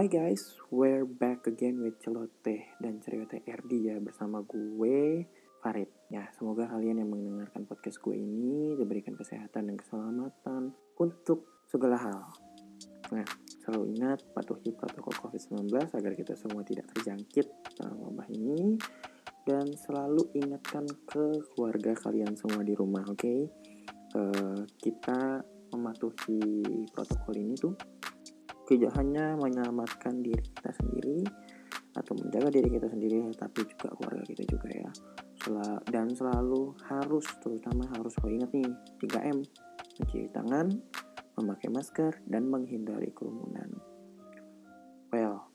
Hai guys, we're back again with Celoteh dan Ceriote RD ya bersama gue Farid. Ya, semoga kalian yang mendengarkan podcast gue ini diberikan kesehatan dan keselamatan untuk segala hal. Nah, selalu ingat patuhi protokol COVID-19 agar kita semua tidak terjangkit dalam wabah ini dan selalu ingatkan ke keluarga kalian semua di rumah, oke? Okay? Uh, kita mematuhi protokol ini tuh tidak hanya menyelamatkan diri kita sendiri atau menjaga diri kita sendiri tapi juga keluarga kita juga ya. Dan selalu harus terutama harus kau ingat nih 3M mencuci tangan memakai masker dan menghindari kerumunan. Well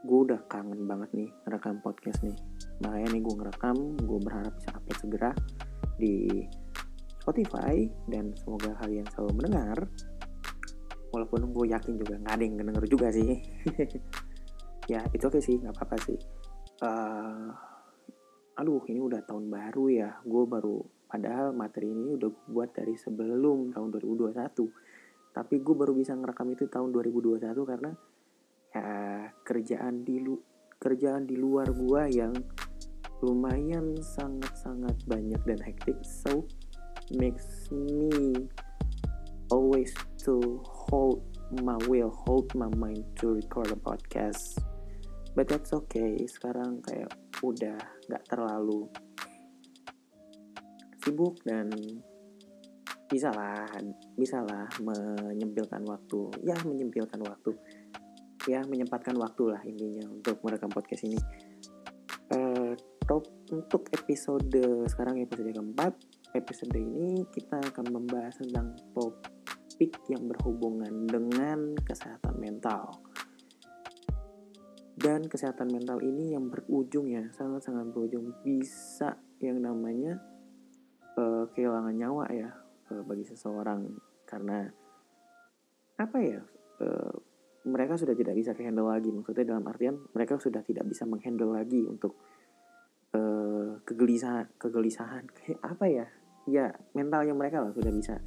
gue udah kangen banget nih ngerekam podcast nih. Makanya nih gue ngerekam gue berharap bisa upload segera di Spotify dan semoga kalian selalu mendengar walaupun gue yakin juga nggak ada yang denger juga sih. Ya itu oke okay sih nggak apa-apa sih. Uh, aduh ini udah tahun baru ya. Gue baru padahal materi ini udah gue buat dari sebelum tahun 2021 tapi gue baru bisa ngerekam itu tahun 2021 karena ya kerjaan di lu kerjaan di luar gue yang lumayan sangat-sangat banyak dan hektik. So makes me always to hold my will, hold my mind to record a podcast. But that's okay. Sekarang kayak udah gak terlalu sibuk dan bisa lah, bisa lah menyempilkan waktu. Ya menyempilkan waktu. Ya menyempatkan waktu lah intinya untuk merekam podcast ini. Uh, top untuk episode sekarang episode keempat episode ini kita akan membahas tentang top topik yang berhubungan dengan kesehatan mental. Dan kesehatan mental ini yang berujung ya, sangat-sangat berujung. Bisa yang namanya uh, kehilangan nyawa ya uh, bagi seseorang. Karena apa ya uh, mereka sudah tidak bisa handle lagi. Maksudnya dalam artian mereka sudah tidak bisa menghandle lagi untuk uh, kegelisahan kegelisahan. Apa ya? Ya mentalnya mereka lah sudah bisa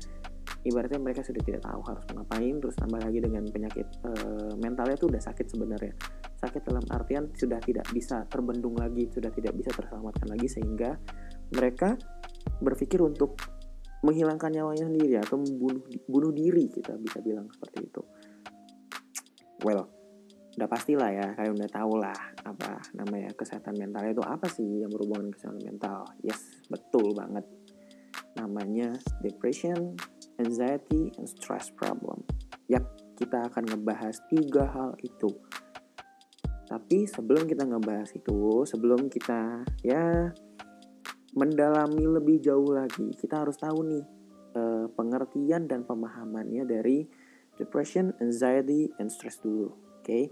ibaratnya mereka sudah tidak tahu harus ngapain terus tambah lagi dengan penyakit e, mentalnya itu udah sakit sebenarnya. Sakit dalam artian sudah tidak bisa terbendung lagi sudah tidak bisa terselamatkan lagi sehingga mereka berpikir untuk menghilangkan nyawanya sendiri atau membunuh bunuh diri kita bisa bilang seperti itu. Well udah pastilah ya kalian udah tahu lah apa namanya kesehatan mental itu apa sih yang berhubungan kesehatan mental. Yes betul banget. Namanya depression anxiety, and stress problem. Yap, kita akan ngebahas tiga hal itu. Tapi sebelum kita ngebahas itu, sebelum kita ya mendalami lebih jauh lagi, kita harus tahu nih eh, pengertian dan pemahamannya dari depression, anxiety, and stress dulu. Oke, okay?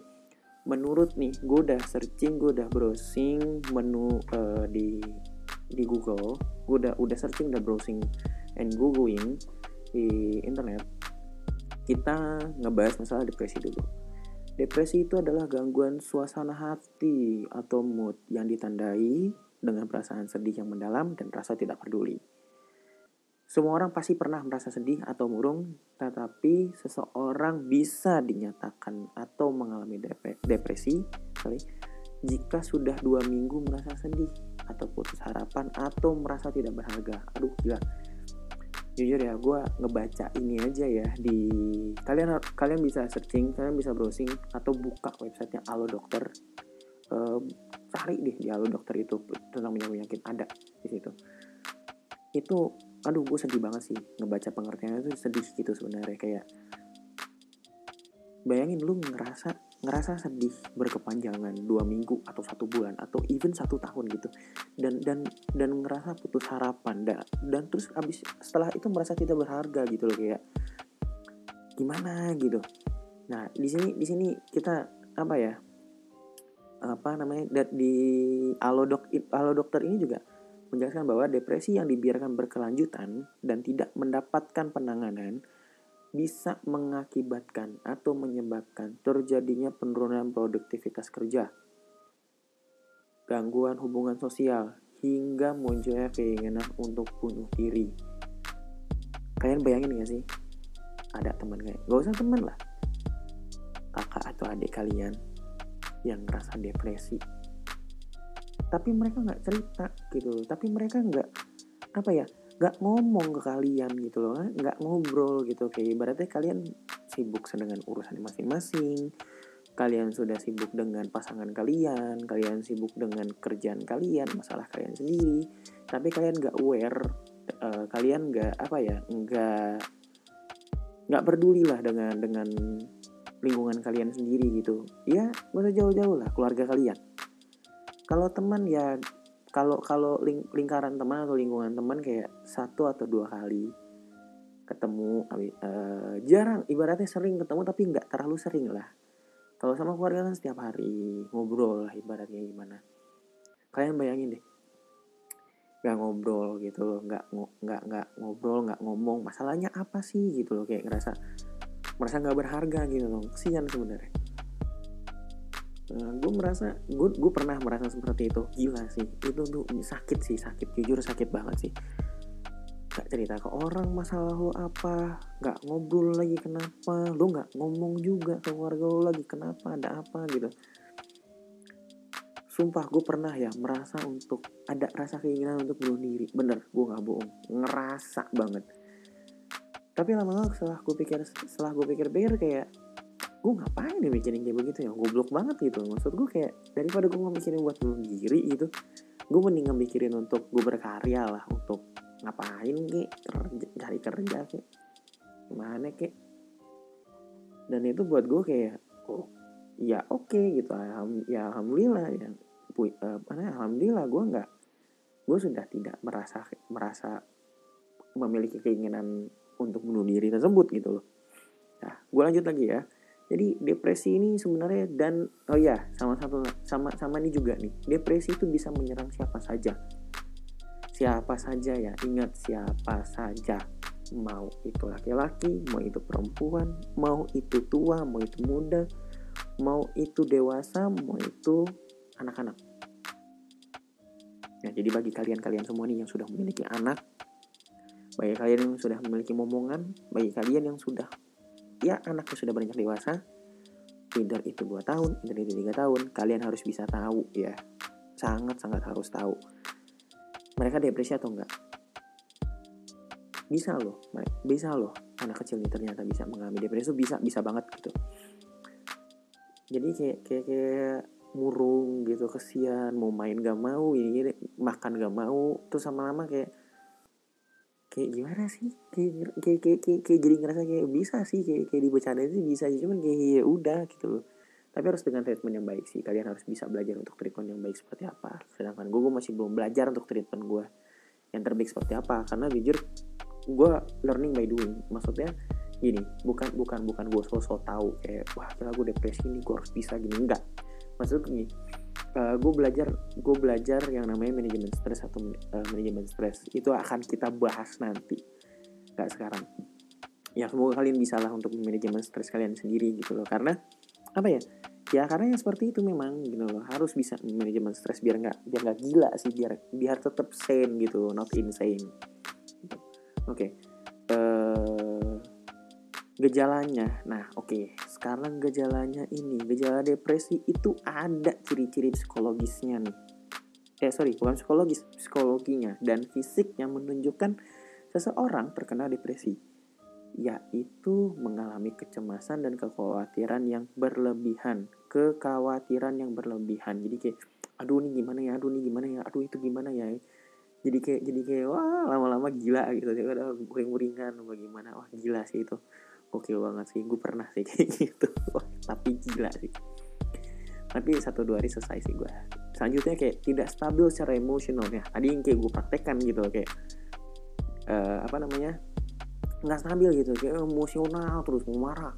menurut nih, gue udah searching, gue udah browsing menu uh, di di Google, gue udah udah searching, udah browsing and googling di internet kita ngebahas masalah depresi dulu. Depresi itu adalah gangguan suasana hati atau mood yang ditandai dengan perasaan sedih yang mendalam dan rasa tidak peduli. Semua orang pasti pernah merasa sedih atau murung, tetapi seseorang bisa dinyatakan atau mengalami depresi kali jika sudah dua minggu merasa sedih atau putus harapan atau merasa tidak berharga. Aduh gila, jujur ya gue ngebaca ini aja ya di kalian kalian bisa searching kalian bisa browsing atau buka websitenya Alo Dokter. Uh, cari deh di Alo Dokter itu tentang penyakit ada di situ. Itu aduh gue sedih banget sih ngebaca pengertiannya itu sedih gitu sebenarnya kayak bayangin lu ngerasa ngerasa sedih berkepanjangan dua minggu atau satu bulan atau even satu tahun gitu. Dan dan dan ngerasa putus harapan. Dan dan terus abis setelah itu merasa tidak berharga gitu loh kayak gimana? gitu. Nah di sini di sini kita apa ya apa namanya di alo dok alo dokter ini juga menjelaskan bahwa depresi yang dibiarkan berkelanjutan dan tidak mendapatkan penanganan bisa mengakibatkan atau menyebabkan terjadinya penurunan produktivitas kerja, gangguan hubungan sosial, hingga munculnya keinginan untuk bunuh diri. Kalian bayangin gak sih? Ada teman kayak, gak usah teman lah. kakak atau adik kalian yang ngerasa depresi tapi mereka nggak cerita gitu tapi mereka nggak apa ya nggak ngomong ke kalian gitu loh nggak ngobrol gitu. Kayak ibaratnya kalian sibuk dengan urusan masing-masing. Kalian sudah sibuk dengan pasangan kalian kalian sibuk dengan kerjaan kalian masalah kalian sendiri. Tapi kalian nggak aware uh, kalian nggak apa ya nggak nggak peduli lah dengan dengan lingkungan kalian sendiri gitu. Ya gak usah jauh-jauh lah keluarga kalian. Kalau teman ya kalau kalau ling, lingkaran teman atau lingkungan teman kayak satu atau dua kali ketemu uh, jarang. Ibaratnya sering ketemu tapi nggak terlalu sering lah. Kalau sama keluarga kan setiap hari ngobrol lah ibaratnya gimana. Kalian bayangin deh nggak ngobrol gitu loh nggak nggak nggak ngobrol nggak ngomong masalahnya apa sih gitu loh kayak ngerasa merasa nggak berharga gitu loh. Kesian sebenarnya uh, gue merasa gue gue pernah merasa seperti itu. Gila sih itu tuh sakit sih sakit jujur sakit banget sih. Gak cerita ke orang masalah lo apa gak ngobrol lagi kenapa lo gak ngomong juga ke keluarga lo lagi kenapa ada apa gitu. Sumpah gue pernah ya merasa untuk ada rasa keinginan untuk bunuh diri. Bener gue gak bohong ngerasa banget. Tapi lama-lama setelah gue pikir setelah gue pikir-pikir kayak gue ngapain nih mikirin kayak begitu ya? Goblok banget gitu. Maksud gue kayak daripada gue mikirin buat bunuh diri gitu gue mending mikirin untuk gue berkarya lah untuk ngapain ke kerja cari kerja ke gimana ke dan itu buat gue kayak oh ya oke okay, gitu. Alham, ya alhamdulillah ya. Bu, uh, alhamdulillah gue nggak gue sudah tidak merasa merasa memiliki keinginan untuk bunuh diri tersebut gitu loh. Nah gue lanjut lagi ya jadi depresi ini sebenarnya dan oh ya sama satu sama sama ini juga nih. Depresi itu bisa menyerang siapa saja. Siapa saja ya, ingat siapa saja. Mau itu laki-laki, mau itu perempuan, mau itu tua, mau itu muda, mau itu dewasa, mau itu anak-anak. Nah, jadi bagi kalian-kalian semua nih yang sudah memiliki anak, bagi kalian yang sudah memiliki momongan, bagi kalian yang sudah ya anaknya sudah beranjak dewasa either itu dua tahun either itu tiga tahun kalian harus bisa tahu ya. Sangat sangat harus tahu. Mereka depresi atau enggak? Bisa loh bisa loh anak kecil ini ternyata bisa mengalami depresi bisa bisa banget gitu. Jadi kayak kayak kayak murung gitu kesian mau main gak mau ini, ini makan gak mau terus sama lama kayak kayak gimana sih? Kayak kayak kayak, kayak, kayak jadi ngerasa kayak bisa sih kayak kayak dibercandain sih bisa sih cuman kayak ya udah gitu tapi harus dengan treatment yang baik sih kalian harus bisa belajar untuk treatment yang baik seperti apa. Sedangkan gue, gue masih belum belajar untuk treatment gue yang terbaik seperti apa. Karena jujur gue learning by doing. Maksudnya gini bukan bukan bukan gue sosok tahu kayak wah kira gue depresi ini gue harus bisa gini. Enggak. Maksudnya gini uh, eh, gue belajar gue belajar yang namanya manajemen stres atau uh, manajemen stres itu akan kita bahas nanti. Nggak sekarang. Ya semoga kalian bisa lah untuk manajemen stres kalian sendiri gitu loh. Karena apa ya? Ya karena yang seperti itu memang gitu loh. Harus bisa manajemen stres biar nggak biar nggak gila sih. Biar biar tetap sane gitu not insane. Oke. Okay. uh, eh, gejalanya. Nah oke. okay. Sekarang gejalanya ini gejala depresi itu ada ciri-ciri psikologisnya nih eh sorry bukan psikologis psikologinya dan fisiknya menunjukkan seseorang terkena depresi yaitu mengalami kecemasan dan kekhawatiran yang berlebihan kekhawatiran yang berlebihan jadi kayak aduh ini gimana ya aduh ini gimana ya aduh itu gimana ya jadi kayak jadi kayak wah lama-lama gila gitu ya udah uring-uringan bagaimana wah gila sih itu gokil banget sih gue pernah sih kayak gitu. Tapi gila sih. Tapi satu dua hari selesai sih gue selanjutnya kayak tidak stabil secara emosional ya. Tadi yang kayak gue praktekkan gitu kayak uh, apa namanya nggak stabil gitu kayak emosional terus mau marah.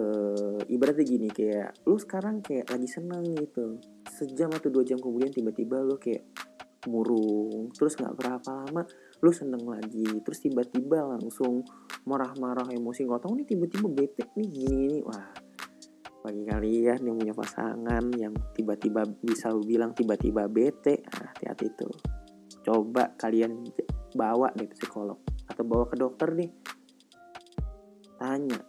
Uh, ibaratnya gini kayak lu sekarang kayak lagi seneng gitu. Sejam atau dua jam kemudian tiba-tiba lu kayak murung terus nggak berapa lama lu seneng lagi terus tiba-tiba langsung marah-marah emosi nggak tahu nih tiba-tiba bete nih gini ini wah bagi kalian yang punya pasangan yang tiba-tiba bisa bilang tiba-tiba bete ah, hati-hati tuh. Coba kalian bawa deh psikolog atau bawa ke dokter nih tanya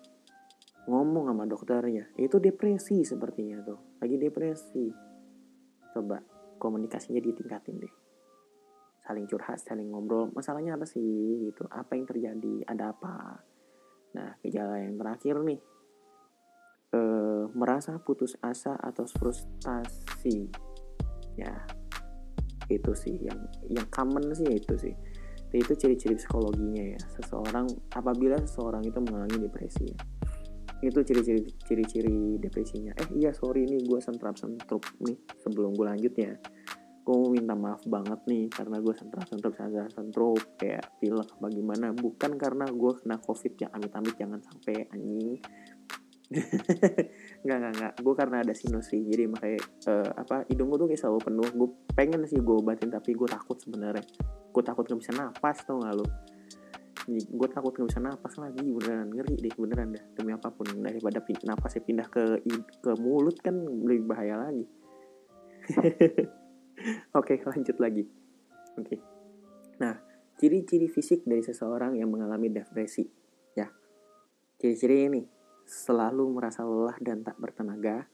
ngomong sama dokternya itu depresi sepertinya tuh. Lagi depresi. Coba komunikasinya ditingkatin deh saling curhat saling ngobrol masalahnya apa sih gitu. Apa yang terjadi ada apa? Nah gejala yang terakhir nih. Eh, merasa putus asa atau frustasi. Ya itu sih yang yang common sih itu sih. Itu ciri-ciri psikologinya ya. Seseorang apabila seseorang itu mengalami depresi ya. itu ciri-ciri ciri-ciri depresinya. Eh iya sorry nih gue sentrap sentrup nih sebelum gue lanjut ya gue minta maaf banget nih karena gue sentrap sentrup sadar sentrup kayak pilek apa bukan karena gue kena covid ya amit-amit jangan sampai anjing. Nggak nggak nggak. Gue karena ada sinus sih jadi makanya uh, apa hidung gue tuh kayak selalu penuh. Gue pengen sih gue obatin tapi gue takut sebenarnya. Gue takut gak bisa napas tau gak lo gue takut gak bisa napas lagi beneran. Ngeri deh beneran dah. Demi apa pun daripada napasnya pindah ke ke mulut kan lebih bahaya lagi oke lanjut lagi. Oke. Nah ciri-ciri fisik dari seseorang yang mengalami depresi. Ya. Ciri-ciri ini selalu merasa lelah dan tak bertenaga,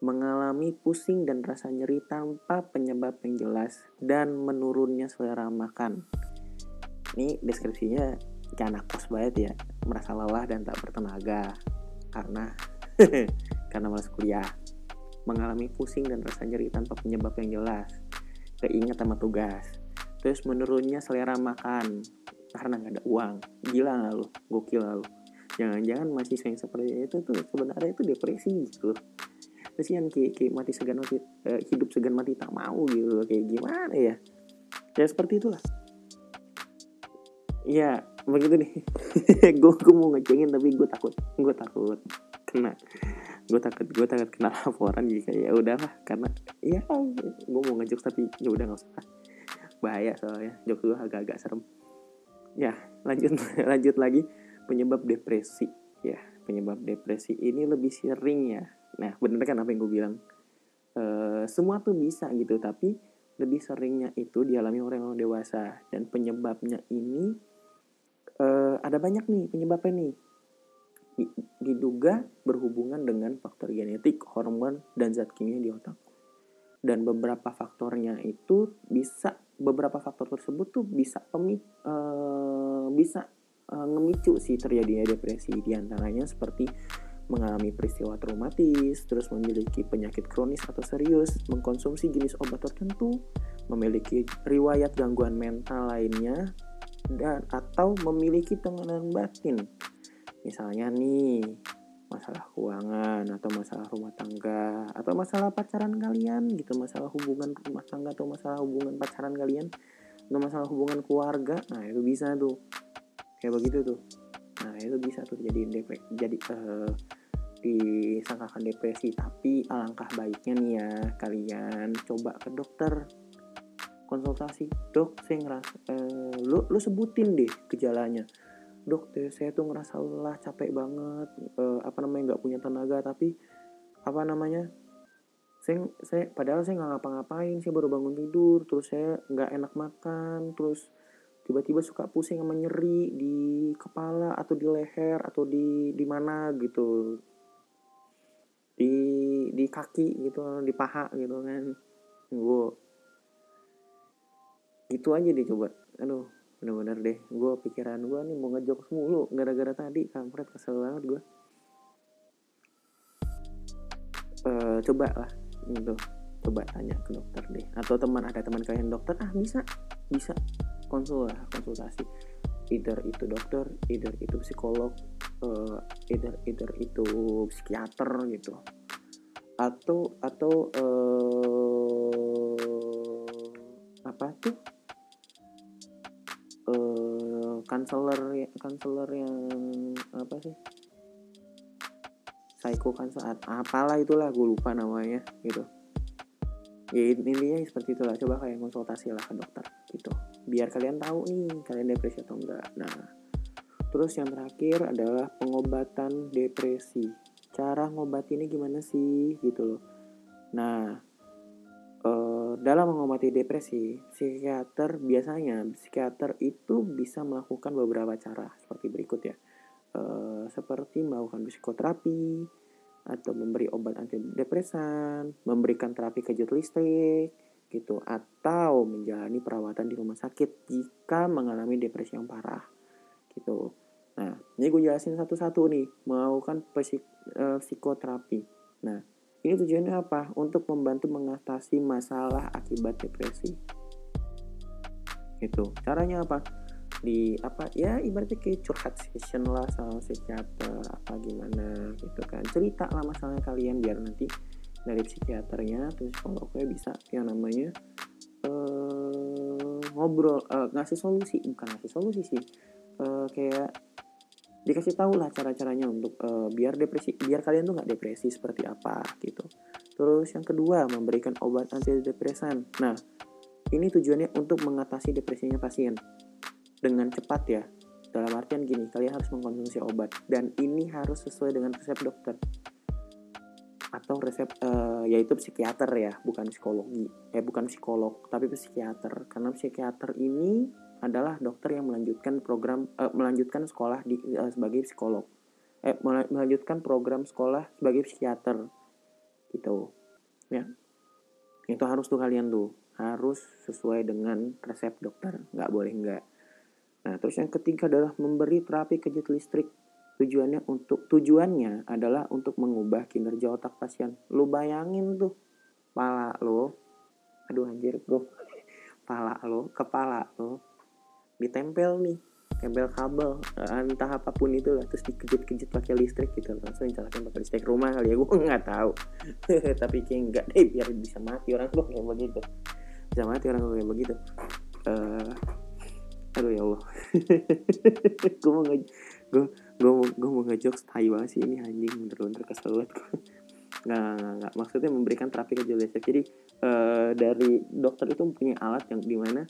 mengalami pusing dan rasa nyeri tanpa penyebab yang jelas, dan menurunnya selera makan. Ini deskripsinya kayak anak kos banget ya, merasa lelah dan tak bertenaga. Karena karena malas kuliah, mengalami pusing dan rasa nyeri tanpa penyebab yang jelas, keinget sama tugas, terus menurunnya selera makan karena nggak ada uang, gila nggak lu, gokil lu? Jangan-jangan mahasiswa yang seperti itu tuh sebenarnya itu depresi gitu. Kesian kayak, kayak mati segan mati uh, hidup segan mati tak mau gitu kayak gimana ya? Ya seperti itulah. Ya begitu nih. Gue mau ngecengin tapi gue takut. Gue takut kena gue takut gue takut kena laporan jadi kayak ya udahlah karena ya gue mau ngejok tapi ya udah nggak usah. Bahaya soalnya jok gue agak-agak serem. Ya lanjut lanjut lagi. Penyebab depresi. Ya penyebab depresi ini lebih sering ya. Nah bener kan apa yang gue bilang? E, semua tuh bisa gitu tapi lebih seringnya itu dialami orang orang dewasa. Dan penyebabnya ini e, ada banyak nih penyebabnya nih diduga berhubungan dengan faktor genetik, hormon, dan zat kimia di otak. Dan beberapa faktornya itu bisa beberapa faktor tersebut tuh bisa pemit uh, bisa uh, ngemicu sih terjadinya depresi di antaranya seperti mengalami peristiwa traumatis, terus memiliki penyakit kronis atau serius, mengkonsumsi jenis obat tertentu, memiliki riwayat gangguan mental lainnya, dan atau memiliki tekanan batin. Misalnya nih, masalah keuangan atau masalah rumah tangga atau masalah pacaran kalian gitu, masalah hubungan rumah tangga atau masalah hubungan pacaran kalian atau masalah hubungan keluarga. Nah, itu bisa tuh. Kayak begitu tuh. Nah itu bisa tuh jadi depresi jadi uh, disangkakan depresi. Tapi alangkah baiknya nih ya kalian coba ke dokter konsultasi. Dok saya ngerasa uh, lu lu sebutin deh gejalanya dok saya tuh ngerasa lelah capek banget uh, apa namanya nggak punya tenaga. Tapi apa namanya saya saya padahal saya nggak ngapa-ngapain saya baru bangun tidur terus saya nggak enak makan terus tiba-tiba suka pusing sama nyeri di kepala atau di leher atau di di mana gitu. Di di kaki gitu di paha gitu kan. Gue itu aja deh coba. Aduh bener-bener deh gue pikiran gue nih mau ngejok mulu gara-gara tadi kampret kesel banget gue uh, coba lah gitu. Coba tanya ke dokter deh. Atau teman ada teman kalian dokter? Ah bisa. Bisa. Konsul lah konsultasi. Either itu dokter either itu psikolog uh, either either itu psikiater gitu. Atau atau uh, apa tuh uh, counselor counselor yang apa sih? Psycho counselor apalah itulah gue lupa namanya gitu. Ya intinya seperti itulah coba kalian konsultasi lah ke dokter gitu. Biar kalian tahu nih kalian depresi atau enggak. Nah terus yang terakhir adalah pengobatan depresi. Cara ngobatinnya gimana sih gitu loh. Nah eh, dalam mengobati depresi psikiater biasanya psikiater itu bisa melakukan beberapa cara seperti berikut ya uh, seperti melakukan psikoterapi atau memberi obat antidepresan, memberikan terapi kejut listrik, gitu, atau menjalani perawatan di rumah sakit jika mengalami depresi yang parah, gitu. Nah, ini gue jelasin satu-satu nih, melakukan psik, uh, psikoterapi. Nah, ini tujuannya apa? Untuk membantu mengatasi masalah akibat depresi. Itu. Caranya apa? di apa ya ibaratnya kayak curhat session lah sama psikiater apa gimana gitu kan cerita lah masalahnya kalian biar nanti dari psikiaternya atau psikolognya bisa yang namanya uh, ngobrol uh, ngasih solusi bukan ngasih solusi sih uh, kayak dikasih tahu lah cara-caranya untuk uh, biar depresi biar kalian tuh nggak depresi seperti apa gitu terus yang kedua memberikan obat antidepresan nah ini tujuannya untuk mengatasi depresinya pasien dengan cepat ya. Dalam artian gini, kalian harus mengkonsumsi obat dan ini harus sesuai dengan resep dokter atau resep uh, yaitu psikiater ya, bukan psikologi. Eh bukan psikolog, tapi psikiater. Karena psikiater ini adalah dokter yang melanjutkan program uh, melanjutkan sekolah di uh, sebagai psikolog. Eh melanjutkan program sekolah sebagai psikiater. Gitu. Ya. Itu harus tuh kalian tuh harus sesuai dengan resep dokter nggak boleh nggak Nah, terus yang ketiga adalah memberi terapi kejut listrik. Tujuannya untuk tujuannya adalah untuk mengubah kinerja otak pasien. Lu bayangin tuh kepala lo, aduh anjir gue, kepala lo, kepala lo ditempel nih, tempel kabel, entah apa pun itu lah, terus dikejut-kejut pakai listrik gitu, langsung dicalakan pakai listrik. Rumah kali ya, gue nggak tahu, tapi kayak enggak deh biar bisa mati orang gue kayak begitu, bisa mati orang gue kayak begitu. Uh, aduh ya Allah. Gue mau gue gue mau gue mau ngejok tai sih ini anjing. Bener-bener kesel banget nggak nggak nggak. Maksudnya memberikan terapi ke listrik jadi uh, dari dokter itu mempunyai alat yang di mana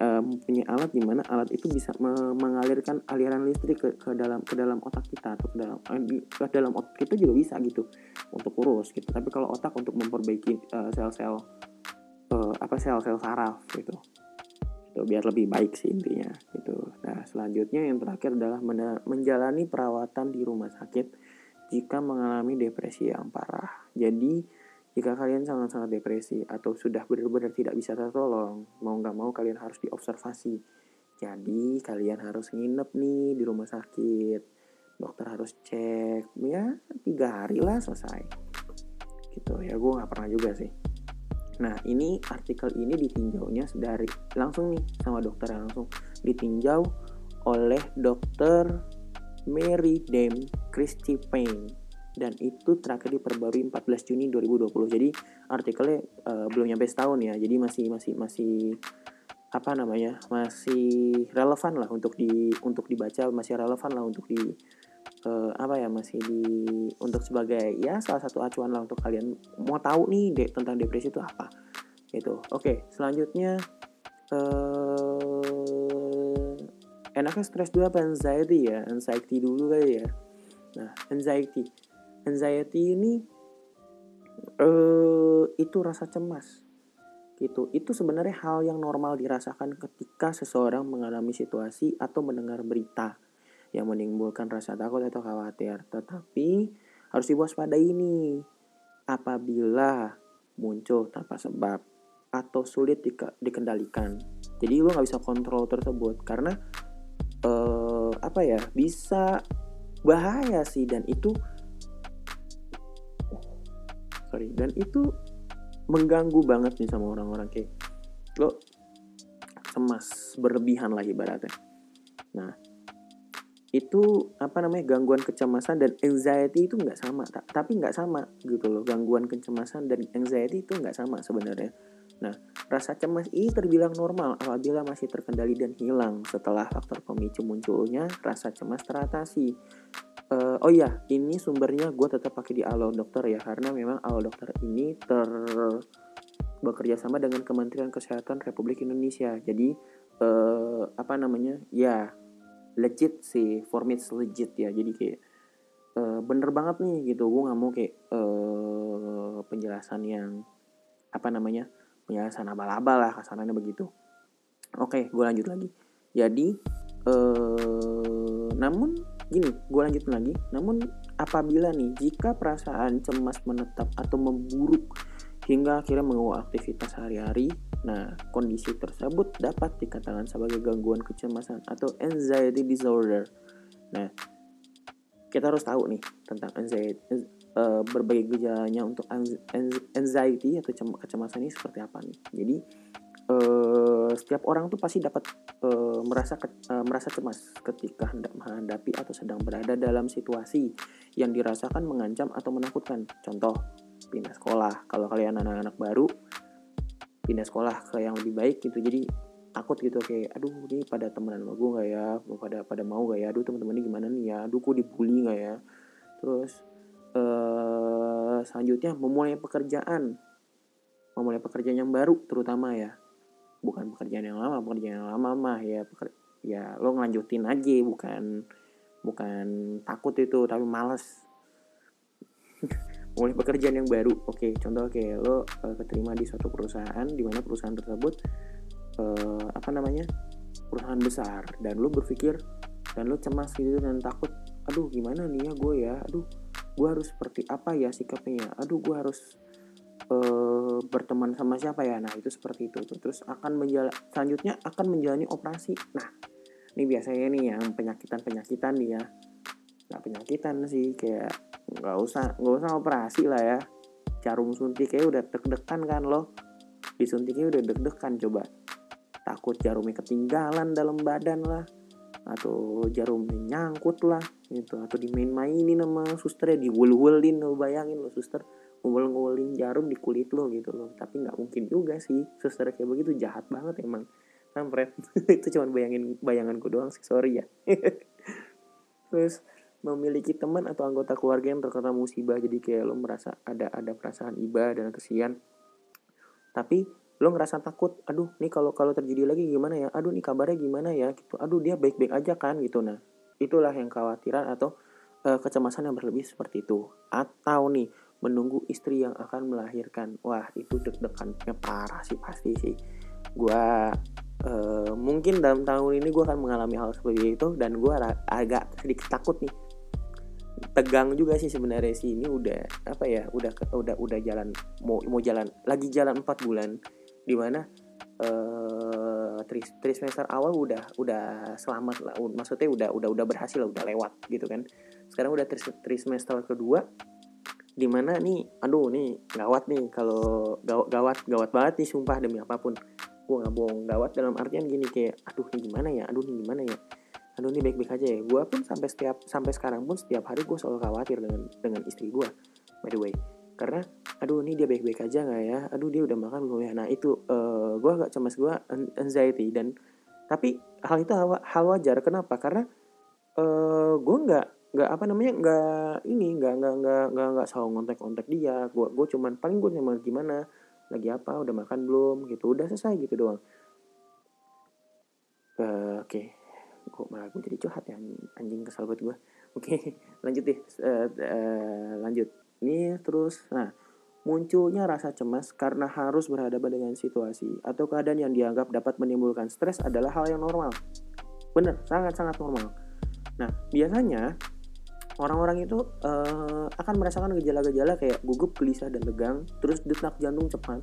uh, mempunyai alat di mana alat itu bisa me mengalirkan aliran listrik ke, ke dalam ke dalam otak kita atau ke dalam uh, ke dalam otak kita juga bisa gitu untuk urus gitu. Tapi kalau otak untuk memperbaiki sel-sel uh, uh, apa sel-sel saraf gitu gitu biar lebih baik sih intinya gitu. Nah selanjutnya yang terakhir adalah menjalani perawatan di rumah sakit jika mengalami depresi yang parah. Jadi jika kalian sangat-sangat depresi atau sudah benar-benar tidak bisa tertolong mau nggak mau kalian harus diobservasi. Jadi kalian harus nginep nih di rumah sakit. Dokter harus cek. Ya tiga hari lah selesai. Gitu. Ya gue nggak pernah juga sih. Nah, ini artikel ini ditinjaunya dari langsung nih sama dokter langsung. Ditinjau oleh dokter Mary Dame Christy Payne dan itu terakhir diperbarui 14 Juni 2020. Jadi artikelnya uh, belum nyampe setahun ya. Jadi masih masih masih apa namanya? masih relevan lah untuk di untuk dibaca, masih relevan lah untuk di uh, apa ya masih di untuk sebagai ya salah satu acuan lah untuk kalian mau tahu nih de, tentang depresi itu apa gitu oke selanjutnya uh, enaknya stres dulu apa anxiety ya anxiety dulu kali ya nah anxiety anxiety ini uh, itu rasa cemas gitu itu sebenarnya hal yang normal dirasakan ketika seseorang mengalami situasi atau mendengar berita yang menimbulkan rasa takut atau khawatir. Tetapi harus diwaspadai ini apabila muncul tanpa sebab atau sulit di dikendalikan. Jadi lo nggak bisa kontrol tersebut karena uh, apa ya bisa bahaya sih dan itu sorry. Dan itu mengganggu banget nih sama orang-orang kayak lo cemas berlebihan lah ibaratnya. Nah itu apa namanya gangguan kecemasan dan anxiety itu nggak sama tapi nggak sama gitu loh. Gangguan kecemasan dan anxiety itu nggak sama sebenarnya. Nah rasa cemas ini terbilang normal apabila masih terkendali dan hilang setelah faktor pemicu munculnya rasa cemas teratasi uh, oh iya ini sumbernya gue tetap pakai di alo dokter ya karena memang alo dokter ini ter bekerja sama dengan Kementerian Kesehatan Republik Indonesia. Jadi uh, apa namanya? Ya legit sih for me it's legit ya. Jadi kayak uh, bener banget nih gitu. Gue nggak mau kayak uh, penjelasan yang apa namanya? Penjelasan abal-abal lah kasarannya begitu. Oke gue lanjut lagi. Jadi namun gini gue lanjutin lagi. Namun apabila nih jika perasaan cemas menetap atau memburuk hingga akhirnya mengganggu aktivitas sehari-hari nah kondisi tersebut dapat dikatakan sebagai gangguan kecemasan atau anxiety disorder. Nah kita harus tahu nih tentang anxiety uh, berbagai gejalanya untuk anxiety atau kecemasan ini seperti apa nih. Jadi uh, setiap orang tuh pasti dapat uh, merasa ke, uh, merasa cemas ketika hendak menghadapi atau sedang berada dalam situasi yang dirasakan mengancam atau menakutkan. Contoh, pindah sekolah. Kalau kalian anak-anak baru pindah sekolah ke yang lebih baik gitu. Jadi takut gitu. Kayak aduh ini pada temenan sama gue gak ya? Pada pada mau gak ya? Aduh teman-teman gimana nih ya? Aduh gue dibully gak ya? Terus uh, selanjutnya memulai pekerjaan. Memulai pekerjaan yang baru terutama ya bukan pekerjaan yang lama pekerjaan yang lama mah ya peker, ya lo ngelanjutin aja bukan bukan takut itu tapi males. Mulai pekerjaan yang baru oke contoh oke lo uh, keterima di suatu perusahaan di mana perusahaan tersebut uh, apa namanya perusahaan besar dan lo berpikir dan lo cemas gitu dan takut aduh gimana nih ya gue ya? Aduh gue harus seperti apa ya sikapnya? Ya aduh gue harus uh, berteman sama siapa ya? Nah itu seperti itu. Tuh terus akan menjala selanjutnya akan menjalani operasi. Nah ini biasanya nih yang penyakitan penyakitan ya nggak penyakitan sih kayak nggak usah nggak usah operasi lah ya. Jarum suntiknya udah deg-degan kan lo disuntiknya udah deg-degan coba. Takut jarumnya ketinggalan dalam badan lah. Atau jarumnya nyangkut lah gitu. Atau dimain-mainin sama suster ya diwul-wulin lo bayangin lo suster ngulin jarum di kulit lo gitu loh. Tapi nggak mungkin juga sih. Suster kayak begitu jahat banget emang. Kampret. Itu cuma bayangin bayanganku doang sih. Sorry ya. Terus memiliki teman atau anggota keluarga yang terkena musibah. Jadi kayak lo merasa ada ada perasaan iba dan kesian. Tapi lo ngerasa takut. Aduh nih kalau kalau terjadi lagi gimana ya? Aduh nih kabarnya gimana ya? Gitu. Aduh dia baik baik aja kan? Gitu. Nah itulah yang khawatiran atau uh, kecemasan yang berlebih seperti itu. Atau nih menunggu istri yang akan melahirkan. Wah itu deg-degannya parah sih pasti sih. Gue uh, mungkin dalam tahun ini gue akan mengalami hal seperti itu dan gue agak sedikit takut nih. Tegang juga sih sebenarnya sih ini udah apa ya udah udah udah jalan mau mau jalan lagi jalan empat bulan di mana uh, tri, tri awal udah udah selamat lah maksudnya udah udah udah berhasil udah lewat gitu kan. Sekarang udah tri, tri kedua di mana nih aduh nih gawat nih kalau gawat gawat gawat banget nih sumpah demi apa pun. Gue nggak bohong gawat dalam artian gini kayak aduh nih gimana ya? Aduh nih gimana ya? Aduh nih baik baik aja ya. Gue pun sampai setiap sampai sekarang pun setiap hari gue selalu khawatir dengan dengan istri gue by the way. Karena aduh nih dia baik baik aja nggak ya? Aduh dia udah makan belum ya? Nah itu uh, eh, gue agak cemas gue anxiety dan tapi hal itu hal wajar. Kenapa? Karena uh, gue nggak nggak apa namanya nggak ini nggak nggak nggak nggak nggak selalu ngontek-ngontek dia. Gue gue cuman paling gue cuma gimana? Lagi apa? Udah makan belum? Gitu. Udah selesai gitu doang. Uh, oke. Okay. kok malah gue jadi curhat ya anjing kesal buat gue oke okay, lanjut deh. Uh, uh, lanjut. Ini terus nah munculnya rasa cemas karena harus berhadapan dengan situasi atau keadaan yang dianggap dapat menimbulkan stres adalah hal yang normal. Bener sangat sangat normal. Nah biasanya orang-orang itu uh, akan merasakan gejala-gejala kayak gugup, gelisah, dan tegang, terus detak jantung cepat,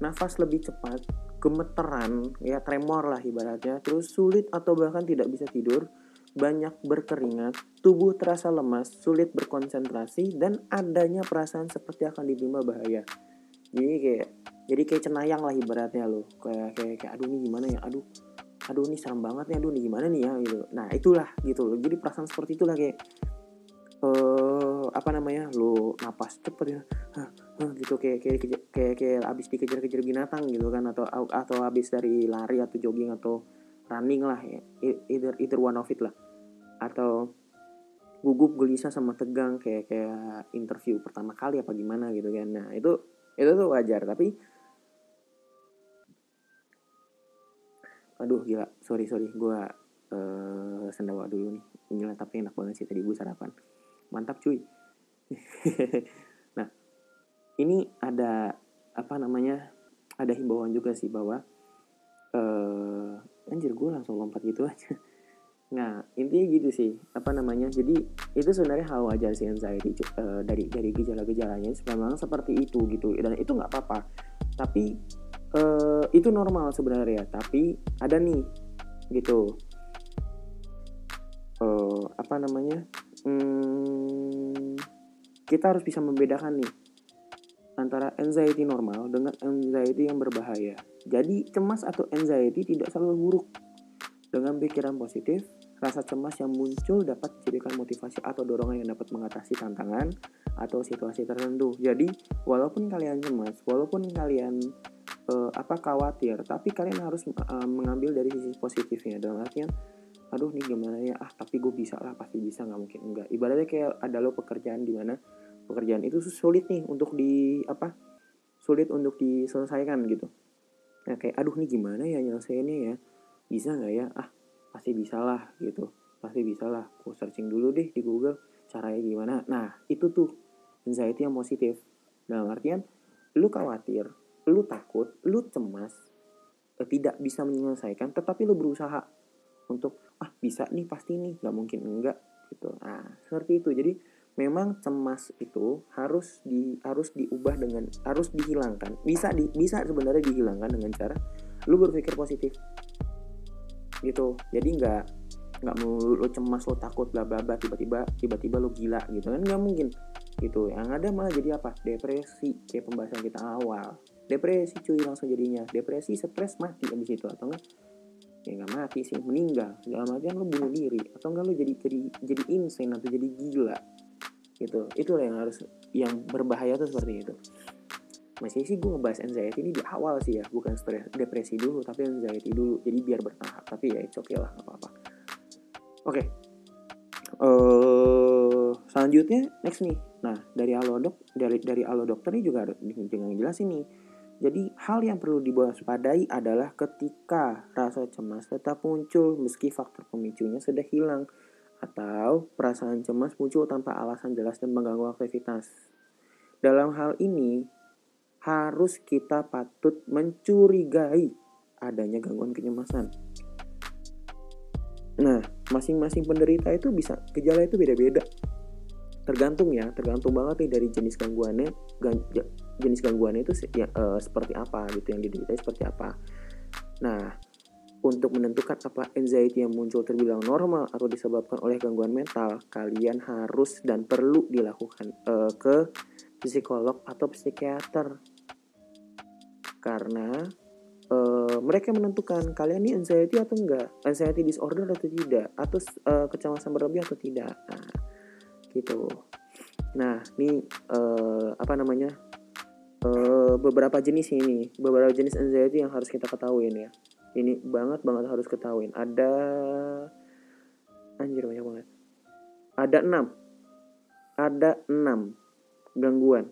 nafas lebih cepat, gemeteran, ya tremor lah ibaratnya, terus sulit atau bahkan tidak bisa tidur, banyak berkeringat, tubuh terasa lemas, sulit berkonsentrasi, dan adanya perasaan seperti akan ditimpa bahaya. Jadi kayak jadi kayak cenayang lah ibaratnya loh, kayak kayak kayak aduh ini gimana ya, aduh aduh ini serem banget nih, aduh ini gimana nih ya gitu. Nah itulah gitu loh. Jadi perasaan seperti itulah kayak uh, apa namanya lu napas cepet ya. Huh, huh, gitu kayak kayak kayak kayak abis dikejar-kejar binatang gitu kan atau atau abis dari lari atau jogging atau running lah ya either either one of it lah. Atau gugup gelisah sama tegang kayak kayak interview pertama kali apa gimana gitu kan. Nah itu itu tuh wajar tapi aduh gila sorry sorry gue uh, sendawa dulu nih. Gila tapi enak banget sih tadi gue sarapan mantap cuy nah ini ada apa namanya ada himbauan juga sih bahwa uh, anjir gue langsung lompat gitu aja Nah, intinya gitu sih. Apa namanya? Jadi itu sebenarnya hal wajar sih anxiety uh, dari dari gejala-gejalanya memang seperti itu gitu. Dan itu nggak apa-apa. Tapi uh, itu normal sebenarnya. Tapi ada nih gitu. Uh, apa namanya? Hmm, kita harus bisa membedakan nih antara anxiety normal dengan anxiety yang berbahaya. Jadi cemas atau anxiety tidak selalu buruk. Dengan pikiran positif, Rasa cemas yang muncul dapat dijadikan motivasi atau dorongan yang dapat mengatasi tantangan atau situasi tertentu. Jadi, walaupun kalian cemas, walaupun kalian uh, apa khawatir, tapi kalian harus uh, mengambil dari sisi positifnya. Dalam artian, aduh nih gimana ya, ah tapi gue bisa lah, pasti bisa nggak mungkin enggak. Ibaratnya kayak ada lo pekerjaan di mana pekerjaan itu sulit nih untuk di apa sulit untuk diselesaikan gitu. Nah kayak aduh nih gimana ya nyelesainnya ya, bisa nggak ya? Ah pasti bisa lah gitu pasti bisa lah aku searching dulu deh di Google caranya gimana nah itu tuh anxiety yang positif dalam artian lu khawatir lu takut lu cemas eh, tidak bisa menyelesaikan tetapi lu berusaha untuk ah bisa nih pasti nih nggak mungkin enggak gitu. Nah seperti itu. Jadi memang cemas itu harus di harus diubah dengan harus dihilangkan. Bisa di bisa sebenarnya dihilangkan dengan cara lu berpikir positif. Gitu. Jadi nggak nggak lo cemas lo takut bla bla bla tiba-tiba tiba-tiba lo gila gitu kan? Nggak mungkin. Gitu. Yang ada malah jadi apa? Depresi kayak pembahasan kita awal. Depresi cuy langsung jadinya. Depresi stres mati abis itu atau enggak ya nggak mati sih meninggal. Dalam artian lo bunuh diri atau enggak lo jadi jadi jadi insane atau jadi gila gitu. Itulah yang harus yang berbahaya tuh seperti itu. Masih sih gue ngebahas anxiety ini di awal sih ya bukan stres depresi dulu tapi anxiety dulu jadi biar bertahap. Tapi ya oke okay lah gak apa-apa. Oke. Okay. uh, eh, selanjutnya next nih. Nah dari alodok dari dari alodokter ini juga jangan jelas ini jadi hal yang perlu diwaspadai adalah ketika rasa cemas tetap muncul meski faktor pemicunya sudah hilang atau perasaan cemas muncul tanpa alasan jelas dan mengganggu aktivitas. Dalam hal ini, harus kita patut mencurigai adanya gangguan kecemasan. Nah, masing-masing penderita itu bisa gejala itu beda-beda. Tergantung ya, tergantung banget nih dari jenis gangguannya, gang, jenis gangguannya itu ya, uh, seperti apa gitu yang diderita seperti apa. Nah, untuk menentukan apa anxiety yang muncul terbilang normal atau disebabkan oleh gangguan mental, kalian harus dan perlu dilakukan uh, ke psikolog atau psikiater. Karena uh, mereka menentukan kalian ini anxiety atau enggak anxiety disorder atau tidak atau uh, kecemasan berlebih atau tidak. Nah gitu. Nah ini apa namanya uh, beberapa jenis ini beberapa jenis anxiety yang harus kita ketahui ya. Ini banget banget harus ketahuin. Ada anjir banyak banget. Ada enam. Ada enam. Gangguan.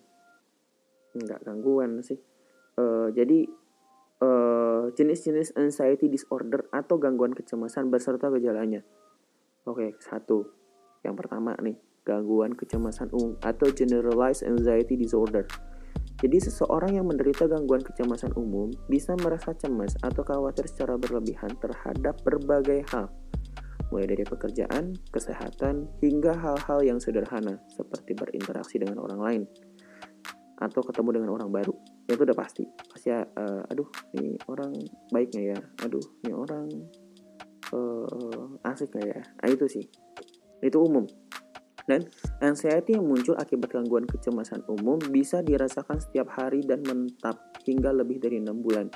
Enggak gangguan sih. Uh, jadi uh, jenis-jenis anxiety disorder atau gangguan kecemasan beserta gejalanya. Oke satu. Yang pertama nih gangguan kecemasan umum atau generalized anxiety disorder jadi seseorang yang menderita gangguan kecemasan umum bisa merasa cemas atau khawatir secara berlebihan terhadap berbagai hal, mulai dari pekerjaan, kesehatan, hingga hal-hal yang sederhana seperti berinteraksi dengan orang lain. Atau ketemu dengan orang baru itu udah pasti. Pasti uh, aduh nih orang baik nggak ya? Aduh nih orang uh, asik ya? Nah, itu sih. Itu umum dan anxiety yang muncul akibat gangguan kecemasan umum bisa dirasakan setiap hari dan menetap hingga lebih dari enam bulan.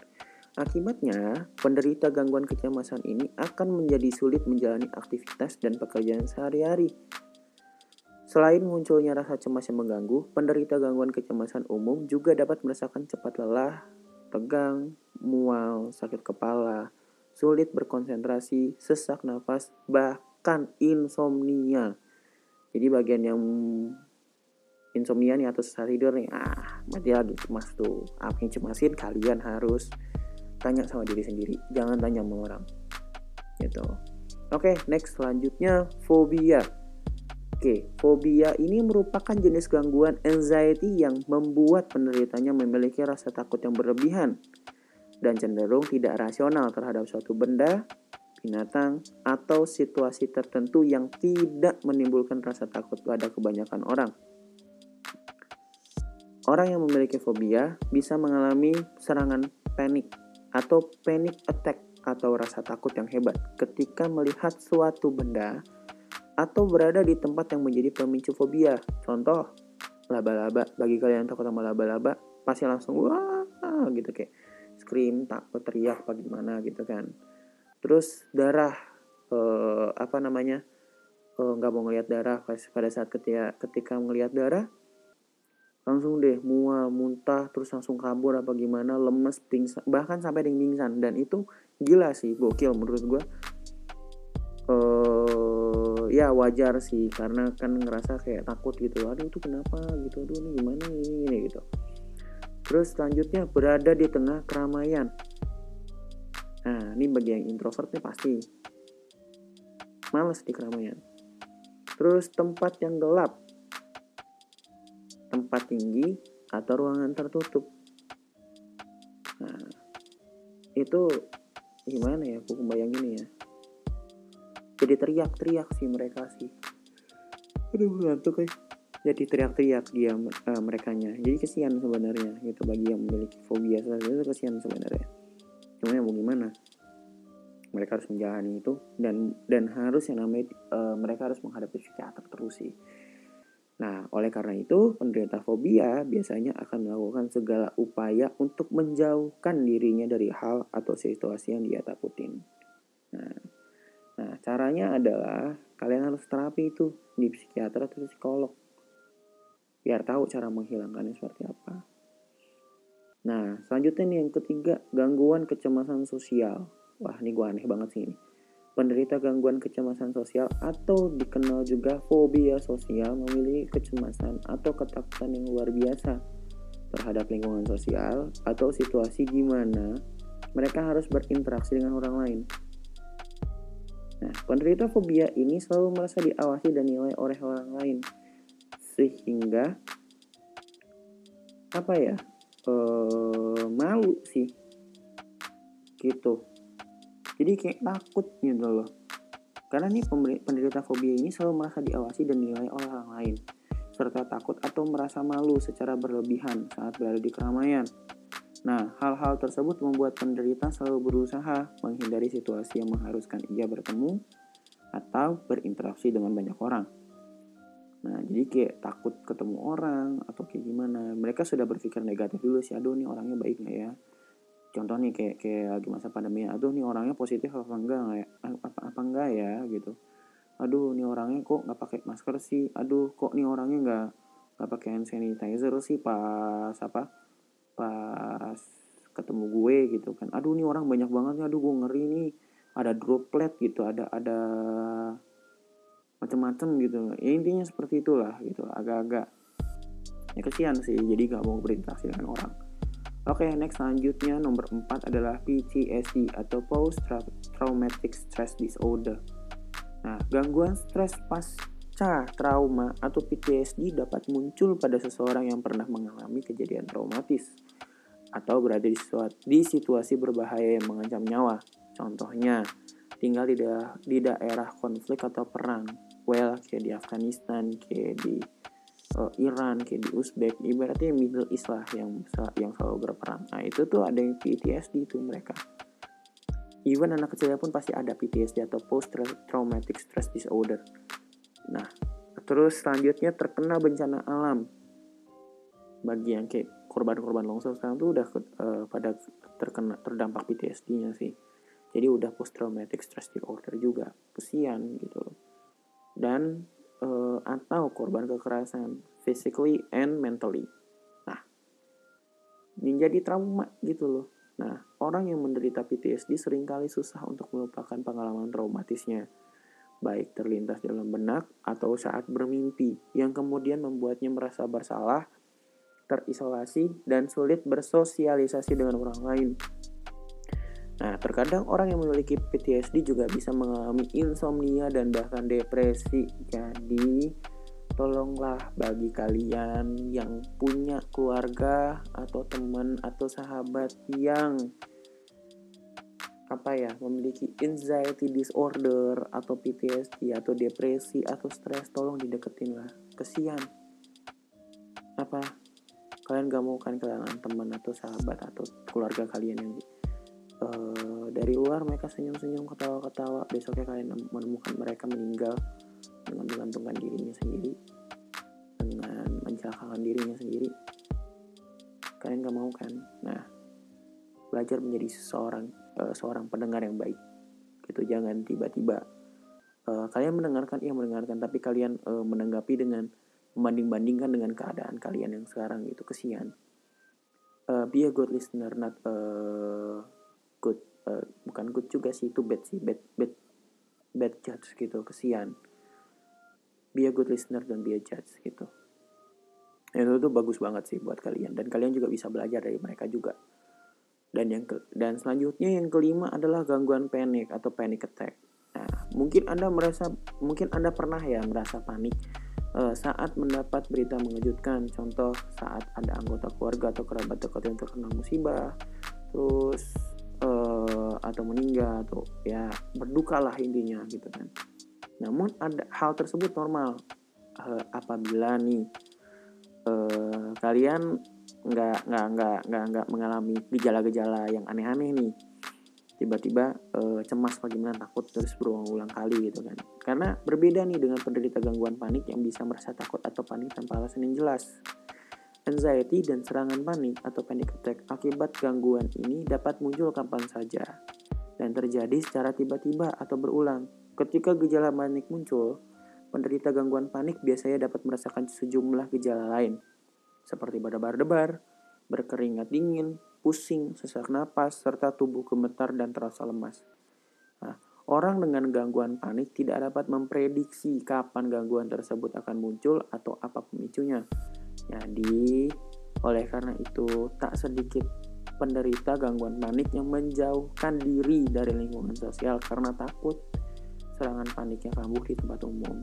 Akibatnya, penderita gangguan kecemasan ini akan menjadi sulit menjalani aktivitas dan pekerjaan sehari-hari Selain munculnya rasa cemas yang mengganggu, penderita gangguan kecemasan umum juga dapat merasakan cepat lelah, tegang, mual, sakit kepala, sulit berkonsentrasi, sesak nafas, bahkan insomnia. Jadi bagian yang insomnia nih atau susah tidur nih, ah, mati lagi cemas tuh. Apa yang cemasin kalian harus tanya sama diri sendiri, jangan tanya sama orang. Gitu. Oke, okay, next selanjutnya fobia. Oke, fobia ini merupakan jenis gangguan anxiety yang membuat penderitanya memiliki rasa takut yang berlebihan dan cenderung tidak rasional terhadap suatu benda, binatang, atau situasi tertentu yang tidak menimbulkan rasa takut pada kebanyakan orang. Orang yang memiliki fobia bisa mengalami serangan panik atau panic attack atau rasa takut yang hebat ketika melihat suatu benda atau berada di tempat yang menjadi pemicu fobia. Contoh, laba-laba. Bagi kalian yang takut sama laba-laba, pasti langsung wah gitu kayak scream, takut, teriak, apa gimana gitu kan. Terus darah, eh, apa namanya, eh, nggak mau ngelihat darah pada saat ketika ketika ngelihat darah langsung deh mual muntah terus langsung kabur apa gimana lemes pingsan bahkan sampai yang pingsan. Dan itu gila sih gokil menurut gue uh, ya wajar sih karena kan ngerasa kayak takut gitu. Aduh itu kenapa gitu? Aduh ini gimana ini ini gitu. Terus selanjutnya berada di tengah keramaian nah ini bagi yang introvert nih pasti males di keramaian terus tempat yang gelap tempat tinggi atau ruangan tertutup. Nah, itu gimana ya? Aku bayangin ya. Jadi teriak-teriak sih mereka sih. Aduh, ngantuk kayak. Jadi teriak-teriak dia uh, merekanya. Jadi kesian sebenarnya gitu bagi yang memiliki fobia itu kesian sebenarnya. Cuma yang mau gimana? Mereka harus menjalani itu dan dan harus yang namanya uh, mereka harus menghadapi psikiater terus sih Nah, oleh karena itu, penderita fobia biasanya akan melakukan segala upaya untuk menjauhkan dirinya dari hal atau situasi yang dia takutin. Nah, nah caranya adalah kalian harus terapi itu di psikiater atau psikolog. Biar tahu cara menghilangkannya seperti apa. Nah, selanjutnya nih yang ketiga, gangguan kecemasan sosial. Wah, ini gue aneh banget sih ini penderita gangguan kecemasan sosial atau dikenal juga fobia sosial memiliki kecemasan atau ketakutan yang luar biasa terhadap lingkungan sosial atau situasi di mana mereka harus berinteraksi dengan orang lain. Nah, penderita fobia ini selalu merasa diawasi dan nilai oleh orang lain sehingga apa ya? Eh, malu sih. Gitu jadi kayak takut gitu loh karena nih penderita fobia ini selalu merasa diawasi dan dinilai oleh orang lain serta takut atau merasa malu secara berlebihan saat berada di keramaian. Nah, hal-hal tersebut membuat penderita selalu berusaha menghindari situasi yang mengharuskan ia bertemu atau berinteraksi dengan banyak orang. Nah, jadi kayak takut ketemu orang atau kayak gimana. Mereka sudah berpikir negatif dulu sih, aduh nih orangnya baik nggak ya? contoh nih kayak kayak lagi masa pandemi aduh nih orangnya positif apa enggak nggak ya? Apa apa enggak ya? Gitu. Aduh nih orangnya kok nggak pakai masker sih? Aduh kok nih orangnya nggak nggak pakai hand sanitizer sih pas apa pas ketemu gue? Gitu kan. Aduh nih orang banyak banget nih aduh gue ngeri nih. Ada droplet gitu ada ada macam-macam gitu ya intinya seperti itulah gitu agak-agak ya kesian sih jadi nggak mau berinteraksi dengan orang Oke, okay, next selanjutnya nomor 4 adalah PTSD atau Post Traumatic Stress Disorder. Nah, gangguan stres pasca trauma atau PTSD dapat muncul pada seseorang yang pernah mengalami kejadian traumatis atau berada di, suatu, di situasi berbahaya yang mengancam nyawa. Contohnya, tinggal di, di daerah konflik atau perang. Well, kayak di Afghanistan, kayak di uh, Iran kayak di Uzbek ibaratnya Middle East lah yang yang selalu berperang. Nah itu tuh ada yang PTSD itu mereka. Even anak kecilnya pun pasti ada PTSD atau post traumatic stress disorder. Nah terus selanjutnya terkena bencana alam. Bagi yang kayak korban-korban longsor sekarang tuh udah uh, pada terkena terdampak PTSD-nya sih. Jadi udah post traumatic stress disorder juga. Kesian gitu loh dan uh, atau korban kekerasan physically and mentally. Nah, menjadi trauma gitu loh. Nah, orang yang menderita PTSD sering kali susah untuk melupakan pengalaman traumatisnya, baik terlintas dalam benak atau saat bermimpi, yang kemudian membuatnya merasa bersalah, terisolasi, dan sulit bersosialisasi dengan orang lain. Nah, terkadang orang yang memiliki PTSD juga bisa mengalami insomnia dan bahkan depresi. Jadi, tolonglah bagi kalian yang punya keluarga atau teman atau sahabat yang apa ya memiliki anxiety disorder atau PTSD atau depresi atau stres tolong dideketin lah kesian. Apa? Kalian gak mau kan kehilangan teman atau sahabat atau keluarga kalian yang uh, dari luar mereka senyum-senyum ketawa-ketawa. Besoknya kalian menemukan mereka meninggal dengan menggantungkan dirinya sendiri dengan mencelakakan dirinya sendiri. Kalian gak mau kan? Nah belajar menjadi seseorang uh, seorang pendengar yang baik. Gitu jangan tiba-tiba uh, kalian mendengarkan iya mendengarkan. Tapi kalian uh, menanggapi dengan membanding-bandingkan dengan keadaan kalian yang sekarang itu. Kesian. Uh, be a good listener not uh, good uh, bukan good juga sih itu bad sih bad bad bad judge gitu kesian be a good listener dan be a judge gitu itu tuh bagus banget sih buat kalian dan kalian juga bisa belajar dari mereka juga dan yang ke, dan selanjutnya yang kelima adalah gangguan panik atau panic attack. Nah, mungkin Anda merasa mungkin Anda pernah ya merasa panik uh, saat mendapat berita mengejutkan. Contoh saat ada anggota keluarga atau kerabat dekat yang terkena musibah, terus uh, atau meninggal atau ya berduka lah intinya gitu kan. Namun ada hal tersebut normal uh, apabila nih uh, kalian nggak nggak nggak nggak nggak mengalami gejala-gejala yang aneh-aneh nih. Tiba-tiba e, cemas bagaimana takut terus berulang-ulang kali gitu kan. Karena berbeda nih dengan penderita gangguan panik yang bisa merasa takut atau panik tanpa alasan yang jelas anxiety dan serangan panik atau panic attack akibat gangguan ini dapat muncul kapan saja dan terjadi secara tiba-tiba atau berulang ketika gejala panik muncul penderita gangguan panik biasanya dapat merasakan sejumlah gejala lain seperti berdebar-debar, berkeringat dingin, pusing, sesak napas, serta tubuh gemetar dan terasa lemas. Nah, orang dengan gangguan panik tidak dapat memprediksi kapan gangguan tersebut akan muncul atau apa pemicunya. Jadi, oleh karena itu, tak sedikit penderita gangguan panik yang menjauhkan diri dari lingkungan sosial karena takut serangan paniknya kambuh di tempat umum.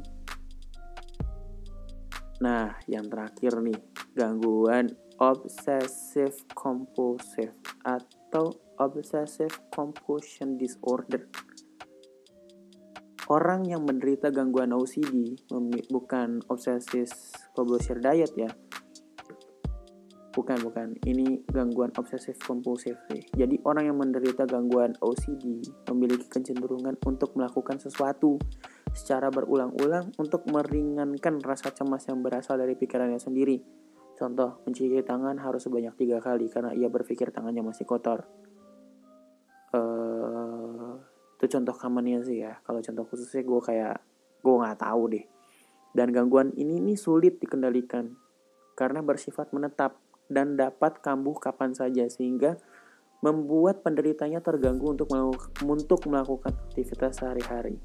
Nah, yang terakhir nih, gangguan obsessive compulsive atau obsessive compulsion disorder. Orang yang menderita gangguan OCD bukan obsessive compulsive diet ya. Bukan, bukan. Ini gangguan obsessive compulsive sih. Jadi orang yang menderita gangguan OCD memiliki kecenderungan untuk melakukan sesuatu secara berulang-ulang untuk meringankan rasa cemas yang berasal dari pikirannya sendiri. Contoh, mencuci tangan harus sebanyak tiga kali karena ia berpikir tangannya masih kotor. Uh, itu contoh commonnya sih ya. Kalau contoh khususnya gue kayak gue nggak tahu deh. Dan gangguan ini nih sulit dikendalikan karena bersifat menetap dan dapat kambuh kapan saja sehingga membuat penderitanya terganggu untuk untuk melakukan aktivitas sehari-hari.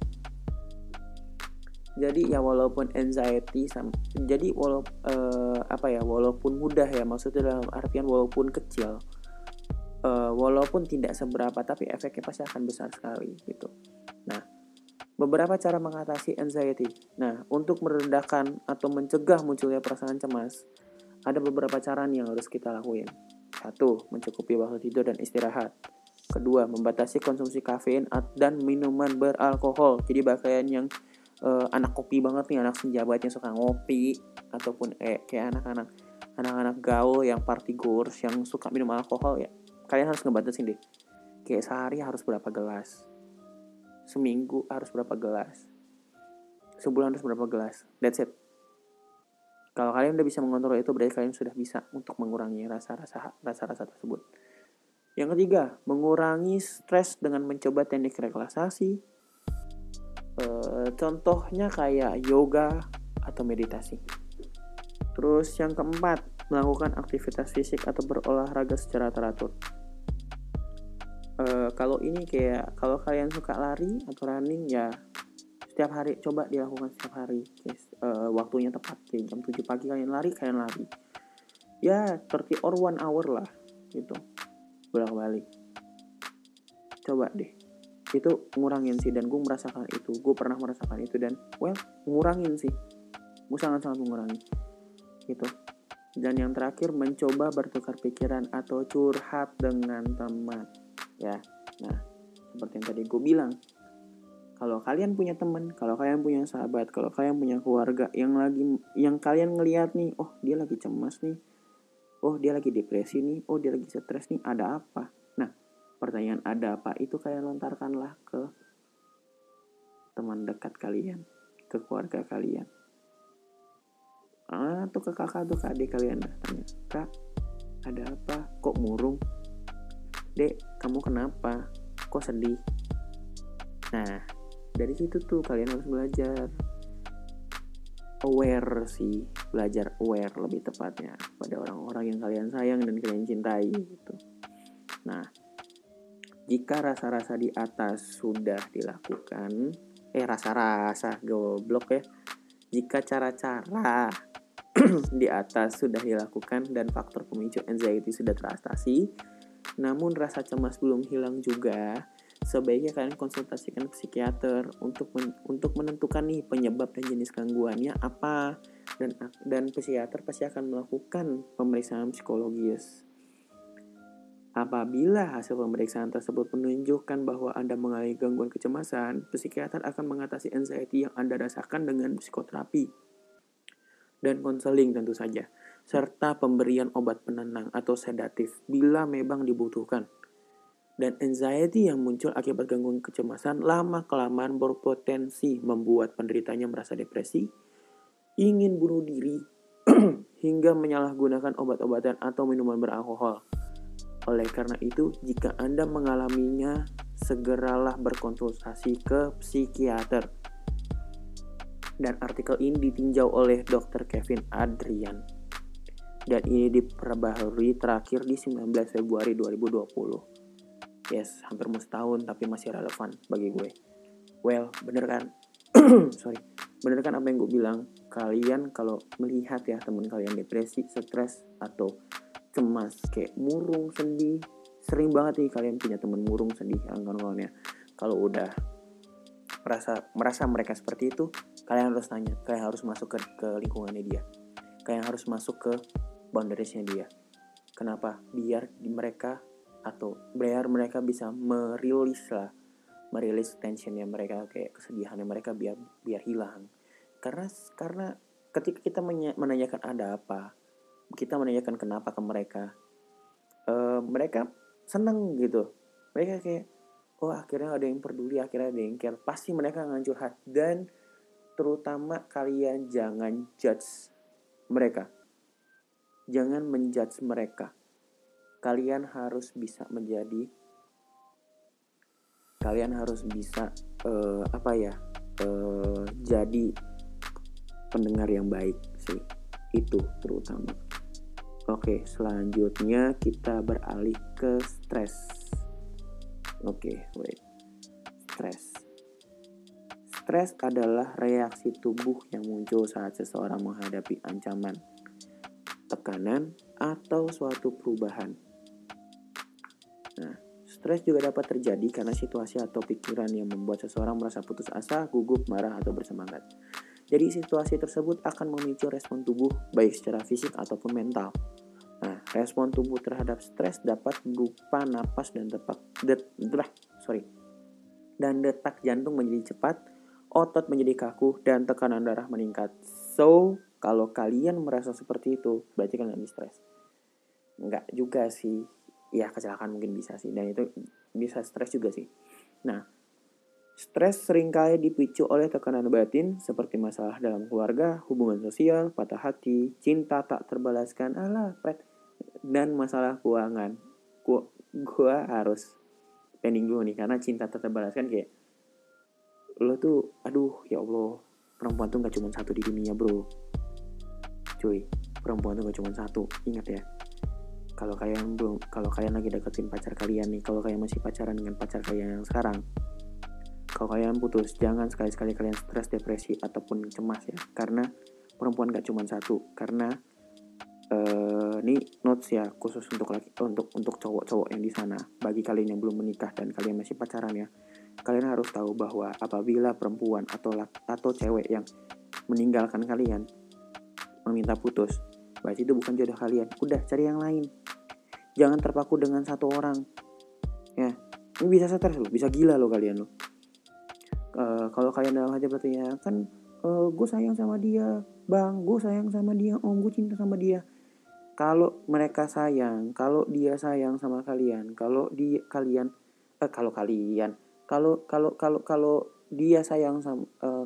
Jadi ya walaupun anxiety jadi walau uh, apa ya walaupun mudah ya maksudnya dalam artian walaupun kecil uh, walaupun tidak seberapa tapi efeknya pasti akan besar sekali gitu beberapa cara mengatasi anxiety. Nah untuk merendahkan atau mencegah munculnya perasaan cemas ada beberapa cara yang harus kita lakuin. Satu mencukupi waktu tidur dan istirahat. Kedua membatasi konsumsi kafein dan minuman beralkohol. Jadi bagian yang uh, anak kopi banget nih anak senjabat yang suka ngopi ataupun eh, kayak anak-anak anak-anak gaul yang party goers yang suka minum alkohol ya. Kalian harus ngebatasin deh. Kayak sehari harus berapa gelas seminggu harus berapa gelas? Sebulan harus berapa gelas? That's it. Kalau kalian udah bisa mengontrol itu berarti kalian sudah bisa untuk mengurangi rasa-rasa rasa-rasa tersebut. Yang ketiga mengurangi stres dengan mencoba teknik relaksasi. Eh, contohnya kayak yoga atau meditasi. Terus yang keempat, melakukan aktivitas fisik atau berolahraga secara teratur. E, kalau ini kayak kalau kalian suka lari atau running ya setiap hari coba dilakukan setiap hari. Yes, e, waktunya tepat kayak jam 7 pagi kalian lari, kalian lari. Ya 30 or 1 hour lah gitu. Bolak-balik. Coba deh itu ngurangin sih dan gue merasakan itu gue pernah merasakan itu dan well ngurangin sih gue sangat sangat mengurangi gitu dan yang terakhir mencoba bertukar pikiran atau curhat dengan teman ya nah seperti yang tadi gue bilang kalau kalian punya teman kalau kalian punya sahabat kalau kalian punya keluarga yang lagi yang kalian ngelihat nih oh dia lagi cemas nih. Oh dia lagi depresi nih. Oh dia lagi stres nih. Ada apa? Nah pertanyaan ada apa itu kalian lontarkanlah ke teman dekat kalian ke keluarga kalian. Atau ke kakak atau ke adik kalian. Dah tanya kak ada apa? Kok murung dek kamu kenapa? Kok sedih? Nah dari situ tuh kalian harus belajar. Aware sih belajar aware lebih tepatnya pada orang-orang yang kalian sayang dan kalian cintai gitu. Nah jika rasa-rasa di atas sudah dilakukan eh rasa-rasa goblok ya. Jika cara-cara di atas sudah dilakukan dan faktor pemicu anxiety sudah teratasi, namun rasa cemas belum hilang juga, sebaiknya kalian konsultasikan psikiater untuk men untuk menentukan nih penyebab dan jenis gangguannya apa. Dan dan psikiater pasti akan melakukan pemeriksaan psikologis. Apabila hasil pemeriksaan tersebut menunjukkan bahwa Anda mengalami gangguan kecemasan, psikiater akan mengatasi anxiety yang Anda rasakan dengan psikoterapi dan konseling tentu saja, serta pemberian obat penenang atau sedatif bila memang dibutuhkan. Dan anxiety yang muncul akibat gangguan kecemasan lama-kelamaan berpotensi membuat penderitanya merasa depresi, ingin bunuh diri, hingga menyalahgunakan obat-obatan atau minuman beralkohol. Oleh karena itu, jika Anda mengalaminya, segeralah berkonsultasi ke psikiater dan artikel ini ditinjau oleh Dr. Kevin Adrian. Dan ini diperbaharui terakhir di 19 Februari 2020. Yes, hampir mau setahun tapi masih relevan bagi gue. Well, bener kan? Sorry. Bener kan apa yang gue bilang? Kalian kalau melihat ya teman kalian depresi, stres, atau cemas, kayak murung, sedih, sering banget nih kalian punya teman murung, sedih, angkat Kalau udah merasa merasa mereka seperti itu kalian harus tanya kalian harus masuk ke, ke lingkungannya dia kalian harus masuk ke boundariesnya dia. Kenapa? Biar mereka atau biar mereka bisa merilis lah merilis tensionnya mereka kayak kesedihannya mereka biar biar hilang. Karena karena ketika kita menanyakan ada apa kita menanyakan kenapa ke mereka uh, mereka seneng gitu. Mereka kayak oh akhirnya ada yang peduli akhirnya ada yang care. Pasti mereka akan curhat. Dan terutama kalian jangan judge mereka jangan menjudge mereka. Kalian harus bisa menjadi kalian harus bisa uh, apa ya uh, jadi pendengar yang baik sih. Itu terutama. Oke selanjutnya kita beralih ke stres. Oke, wait. Stres. Stres adalah reaksi tubuh yang muncul saat seseorang menghadapi ancaman, tekanan, atau suatu perubahan. Nah, stres juga dapat terjadi karena situasi atau pikiran yang membuat seseorang merasa putus asa, gugup, marah, atau bersemangat. Jadi situasi tersebut akan memicu respon tubuh baik secara fisik ataupun mental. Nah, respon tubuh terhadap stres dapat berupa napas dan detak det, sorry. Dan detak jantung menjadi cepat, otot menjadi kaku dan tekanan darah meningkat. So, kalau kalian merasa seperti itu, berarti kalian lagi stres. Enggak juga sih. Ya, kecelakaan mungkin bisa sih dan itu bisa stres juga sih. Nah, Stres sering kali dipicu oleh tekanan batin seperti masalah dalam keluarga, hubungan sosial, patah hati, cinta tak terbalaskan, alah, pret, dan masalah keuangan gua gua harus pending dulu nih karena cinta tak terbalaskan kayak lo tuh aduh ya allah perempuan tuh gak cuma satu di dunia bro cuy. Perempuan tuh gak cuma satu ingat ya. Kalau kalian belum kalau kalian lagi deketin pacar kalian nih kalau kalian masih pacaran dengan pacar kalian yang sekarang kalau kalian putus jangan sekali-sekali kalian stres depresi ataupun cemas ya. Karena perempuan gak cuma satu karena uh, ini notes ya khusus untuk laki untuk untuk cowok-cowok yang di sana bagi kalian yang belum menikah dan kalian masih pacaran ya. Kalian harus tahu bahwa apabila perempuan atau atau cewek yang meninggalkan kalian meminta putus. Berarti itu bukan jodoh kalian. Udah cari yang lain. Jangan terpaku dengan satu orang. Ya. Ini bisa stres loh. Bisa gila loh kalian loh. Uh, kalau kalian dalam hati berarti ya kan uh, gue sayang sama dia. Bang gue sayang sama dia. Om gue cinta sama dia. Kalau mereka sayang kalau dia sayang sama kalian kalau dia kalian eh, kalau kalian kalau kalau kalau kalau dia sayang sama uh,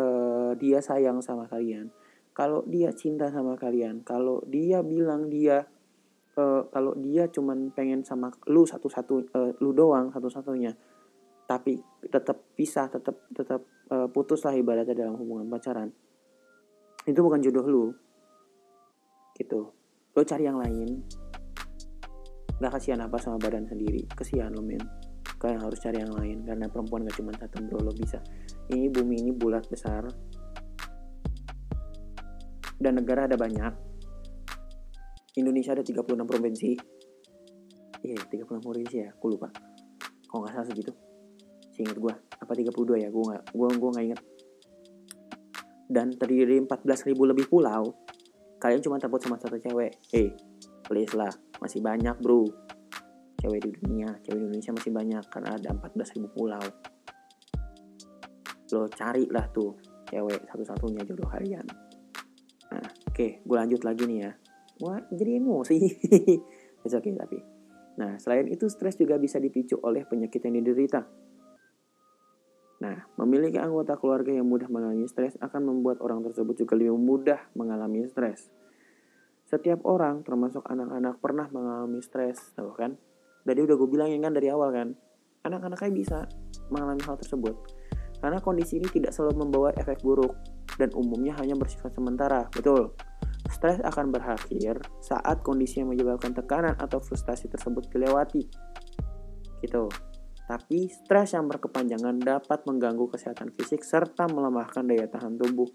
uh, dia sayang sama kalian kalau dia cinta sama kalian kalau dia bilang dia uh, kalau dia cuman pengen sama lu satu-satu uh, lu doang satu-satunya tapi tetap pisah tetap tetap uh, putus lah ibaratnya dalam hubungan pacaran itu bukan jodoh lu. Gitu. Lo cari yang lain. Nggak kasihan apa sama badan sendiri. Kasihan lo men. Kalian harus cari yang lain karena perempuan gak cuma satu bro. Lo bisa. Ini bumi ini bulat besar dan negara ada banyak. Indonesia ada 36 provinsi. Iya yeah, 36 provinsi ya aku lupa. Kalau nggak salah segitu. Seingat gue apa 32 ya? Gue nggak gue gue nggak inget dan terdiri dari 14 ribu lebih pulau. Kalian cuma takut sama satu cewek. Eh hey, please lah. Masih banyak bro. Cewek di dunia cewek di Indonesia masih banyak. Karena ada 14 ribu pulau. Lo cari lah tuh cewek satu-satunya jodoh kalian oke gue lanjut lagi nih ya wah jadi emosi oke okay tapi nah selain itu stres juga bisa dipicu oleh penyakit yang diderita Nah, memiliki anggota keluarga yang mudah mengalami stres akan membuat orang tersebut juga lebih mudah mengalami stres. Setiap orang, termasuk anak-anak, pernah mengalami stres, tahu kan? Jadi udah gue bilangin kan dari awal kan, anak-anaknya bisa mengalami hal tersebut. Karena kondisi ini tidak selalu membawa efek buruk dan umumnya hanya bersifat sementara, betul. Stres akan berakhir saat kondisi yang menyebabkan tekanan atau frustasi tersebut dilewati. Gitu. Tapi stres yang berkepanjangan dapat mengganggu kesehatan fisik serta melemahkan daya tahan tubuh.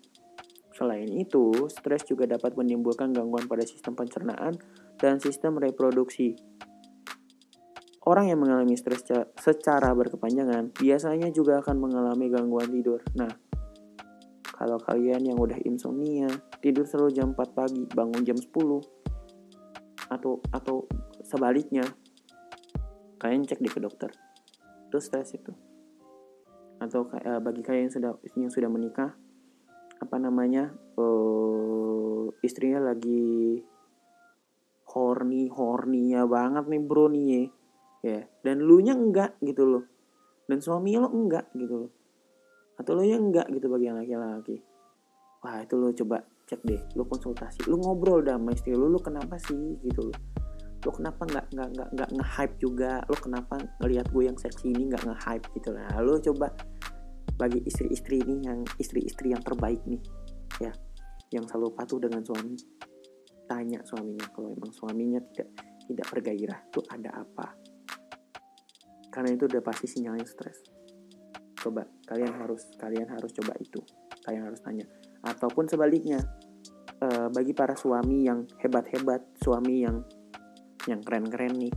Selain itu, stres juga dapat menimbulkan gangguan pada sistem pencernaan dan sistem reproduksi. Orang yang mengalami stres secara berkepanjangan biasanya juga akan mengalami gangguan tidur. Nah, kalau kalian yang udah insomnia, tidur selalu jam 4 pagi, bangun jam 10, atau atau sebaliknya, kalian cek di ke dokter. Itu stres itu. Atau uh, bagi kalian yang sudah yang sudah menikah apa namanya uh, istrinya lagi horny hornynya banget nih bro nih ya. Dan lu nya enggak gitu loh. Dan suami lo enggak gitu loh atau lo yang enggak gitu bagi yang laki-laki. Wah itu lo coba cek deh lo konsultasi lo ngobrol sama istri lo lo kenapa sih gitu loh. Lo kenapa nggak nggak nggak nggak nge-hype juga? Lo kenapa ngelihat gue yang seksi ini nggak nge-hype gitu lah. Lo coba bagi istri-istri ini yang istri-istri yang terbaik nih ya. Yang selalu patuh dengan suami. Tanya suaminya kalau emang suaminya tidak tidak bergairah itu ada apa? Karena itu udah pasti sinyalnya stres. Coba kalian harus kalian harus coba itu. Kalian harus tanya. Ataupun sebaliknya eh, bagi para suami yang hebat-hebat suami yang yang keren-keren nih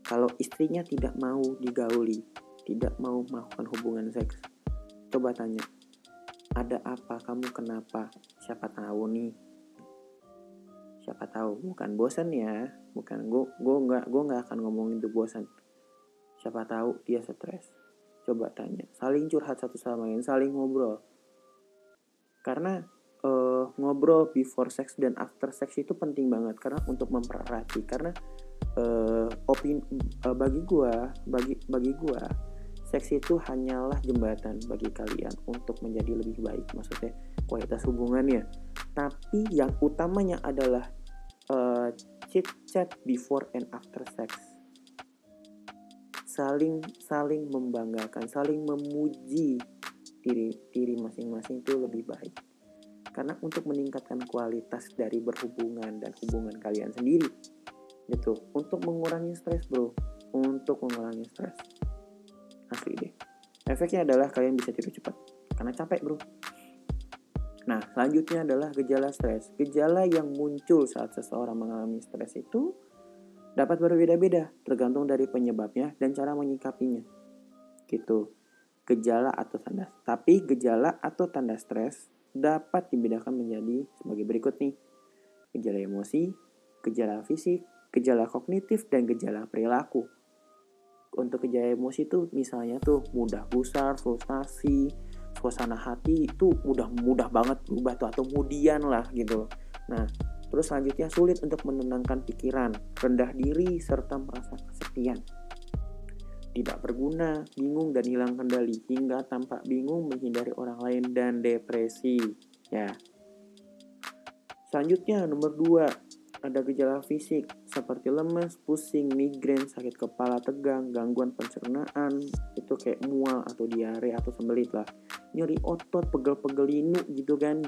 kalau istrinya tidak mau digauli tidak mau melakukan hubungan seks coba tanya ada apa? Kamu kenapa? Siapa tahu nih? Siapa tahu bukan bosan ya bukan gue gue nggak gue nggak akan ngomongin itu bosan siapa tahu dia stres coba tanya. Saling curhat satu sama lain saling ngobrol. Karena uh, ngobrol before sex dan after sex itu penting banget karena untuk mempererat karena uh, opini uh, bagi gua bagi bagi gua seks itu hanyalah jembatan bagi kalian untuk menjadi lebih baik maksudnya kualitas hubungannya. Tapi yang utamanya adalah uh, chit chat before and after sex saling saling membanggakan saling memuji diri diri masing-masing itu lebih baik. Karena untuk meningkatkan kualitas dari berhubungan dan hubungan kalian sendiri gitu. Untuk mengurangi stres bro. Untuk mengurangi stres. Asli deh. Efeknya adalah kalian bisa tidur cepat. Karena capek bro. Nah selanjutnya adalah gejala stres. Gejala yang muncul saat seseorang mengalami stres itu dapat berbeda-beda tergantung dari penyebabnya dan cara menyikapinya gitu gejala atau tanda tapi gejala atau tanda stres dapat dibedakan menjadi sebagai berikut nih. Gejala emosi, gejala fisik, gejala kognitif, dan gejala perilaku. untuk gejala emosi tuh misalnya tuh mudah gusar, frustasi, suasana hati itu mudah mudah banget berubah tuh atau kemudian lah gitu. Nah, terus selanjutnya sulit untuk menenangkan pikiran, rendah diri serta merasa kesepian. Tidak berguna, bingung dan hilang kendali hingga tampak bingung menghindari orang lain dan depresi. Ya. Selanjutnya nomor 2 ada gejala fisik seperti lemas, pusing, migrain, sakit kepala tegang, gangguan pencernaan, itu kayak mual atau diare atau sembelit lah. Nyeri otot, pegel-pegel linu gitu kan,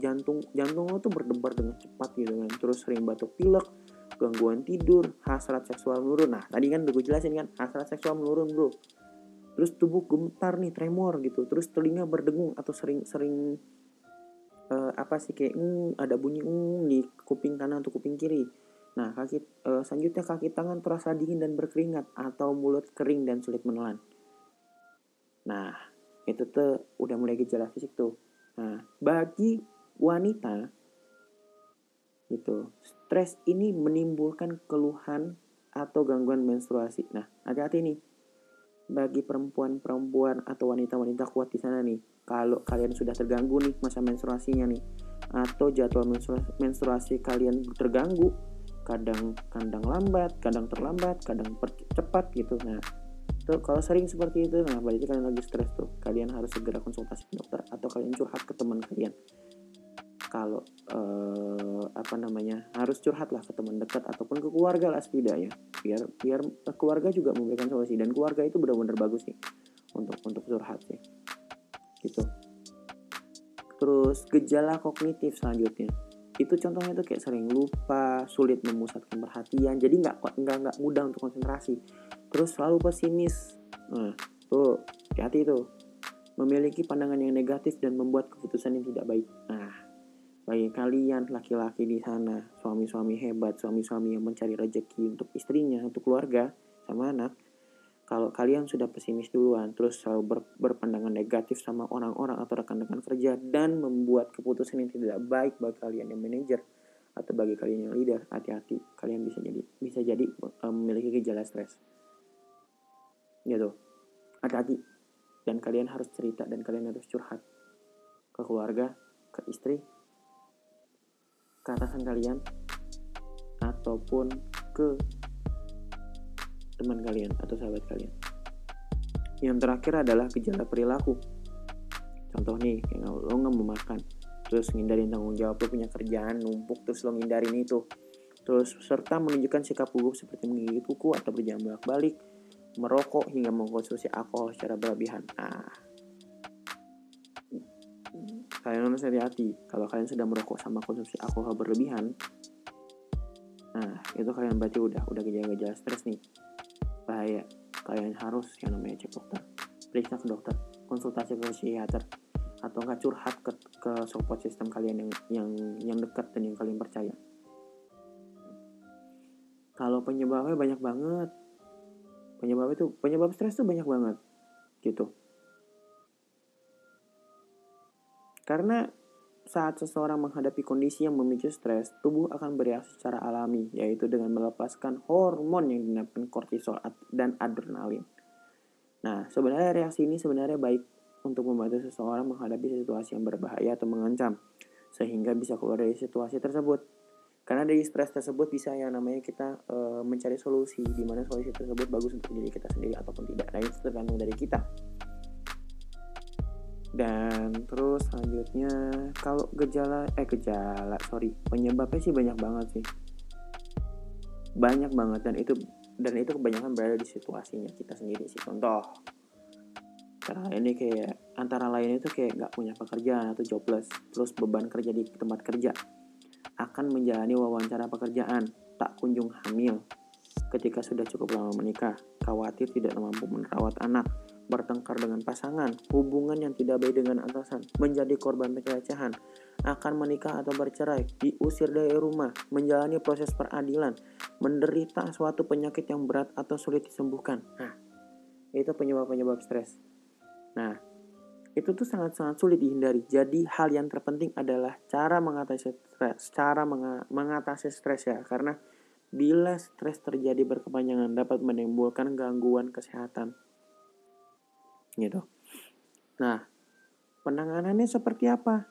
jantung jantung lo tuh berdebar dengan cepat gitu kan. Terus sering batuk pilek, gangguan tidur, hasrat seksual menurun. Nah, tadi kan udah gue jelasin kan, hasrat seksual menurun, Bro. Terus tubuh gemetar nih, tremor gitu. Terus telinga berdengung atau sering-sering uh, apa sih kayak mm, ada bunyi mm, di kuping kanan atau kuping kiri. Nah, kaki uh, selanjutnya kaki tangan terasa dingin dan berkeringat atau mulut kering dan sulit menelan. Nah, itu tuh udah mulai gejala fisik tuh. Nah, bagi wanita gitu, stres ini menimbulkan keluhan atau gangguan menstruasi. Nah, hati-hati nih. Bagi perempuan-perempuan atau wanita-wanita kuat di sana nih, kalau kalian sudah terganggu nih masa menstruasinya nih atau jadwal menstruasi, menstruasi kalian terganggu kadang kadang lambat kadang terlambat kadang cepat gitu nah tuh kalau sering seperti itu nah berarti kalian lagi stres tuh. Kalian harus segera konsultasi ke dokter atau kalian curhat ke teman kalian. Kalau eh, apa namanya harus curhat lah ke teman dekat ataupun ke keluarga lah setidaknya. Biar biar keluarga juga memberikan solusi. Dan keluarga itu benar-benar bagus sih untuk untuk curhat sih. Gitu. Terus gejala kognitif selanjutnya. Itu contohnya tuh kayak sering lupa sulit memusatkan perhatian. Jadi nggak nggak nggak mudah untuk konsentrasi terus selalu pesimis. Nah tuh hati-hati tuh. Memiliki pandangan yang negatif dan membuat keputusan yang tidak baik. Nah bagi kalian laki-laki di sana suami-suami hebat suami-suami yang mencari rezeki untuk istrinya untuk keluarga sama anak kalau kalian sudah pesimis duluan, terus selalu ber, berpandangan negatif sama orang-orang atau rekan-rekan kerja dan membuat keputusan yang tidak baik bagi kalian yang manajer atau bagi kalian yang leader, hati-hati, kalian bisa jadi bisa jadi um, memiliki gejala stres. Gitu. Hati-hati. Dan kalian harus cerita dan kalian harus curhat ke keluarga, ke istri, ke atasan kalian ataupun ke teman kalian atau sahabat kalian. Yang terakhir adalah gejala perilaku. Contoh nih, kayak lo nggak mau makan, terus ngindarin tanggung jawab lo punya kerjaan numpuk, terus lo ngindarin itu. Terus serta menunjukkan sikap gugup seperti menggigit kuku atau berjalan bolak-balik, merokok hingga mengkonsumsi alkohol secara berlebihan. Nah, kalian harus hati-hati kalau kalian sudah merokok sama konsumsi alkohol berlebihan. Nah itu kalian berarti udah udah gejala-gejala stres nih. Bahaya. Kalian harus yang namanya cek dokter. Periksa ke dokter konsultasi ke psikiater atau enggak curhat ke, ke support system kalian yang yang yang dekat dan yang kalian percaya. Kalau penyebabnya banyak banget penyebab itu penyebab stres itu banyak banget gitu karena saat seseorang menghadapi kondisi yang memicu stres, tubuh akan bereaksi secara alami, yaitu dengan melepaskan hormon yang dinamakan kortisol dan adrenalin. Nah, sebenarnya reaksi ini sebenarnya baik untuk membantu seseorang menghadapi situasi yang berbahaya atau mengancam, sehingga bisa keluar dari situasi tersebut. Karena dari stres tersebut bisa yang namanya kita e, mencari solusi, di mana solusi tersebut bagus untuk diri kita sendiri ataupun tidak. Nah, itu tergantung dari kita. Dan terus selanjutnya kalau gejala eh gejala sorry penyebabnya sih banyak banget sih. Banyak banget dan itu dan itu kebanyakan berada di situasinya kita sendiri sih. Contoh karena ini kayak antara lain itu kayak nggak punya pekerjaan atau jobless terus beban kerja di tempat kerja akan menjalani wawancara pekerjaan tak kunjung hamil ketika sudah cukup lama menikah khawatir tidak mampu merawat anak bertengkar dengan pasangan, hubungan yang tidak baik dengan atasan, menjadi korban pelecehan, akan menikah atau bercerai, diusir dari rumah, menjalani proses peradilan, menderita suatu penyakit yang berat atau sulit disembuhkan. Nah, itu penyebab-penyebab stres. Nah, itu tuh sangat-sangat sulit dihindari. Jadi hal yang terpenting adalah cara mengatasi stres, cara mengatasi stres ya, karena bila stres terjadi berkepanjangan dapat menimbulkan gangguan kesehatan. Gitu. Nah, penanganannya seperti apa?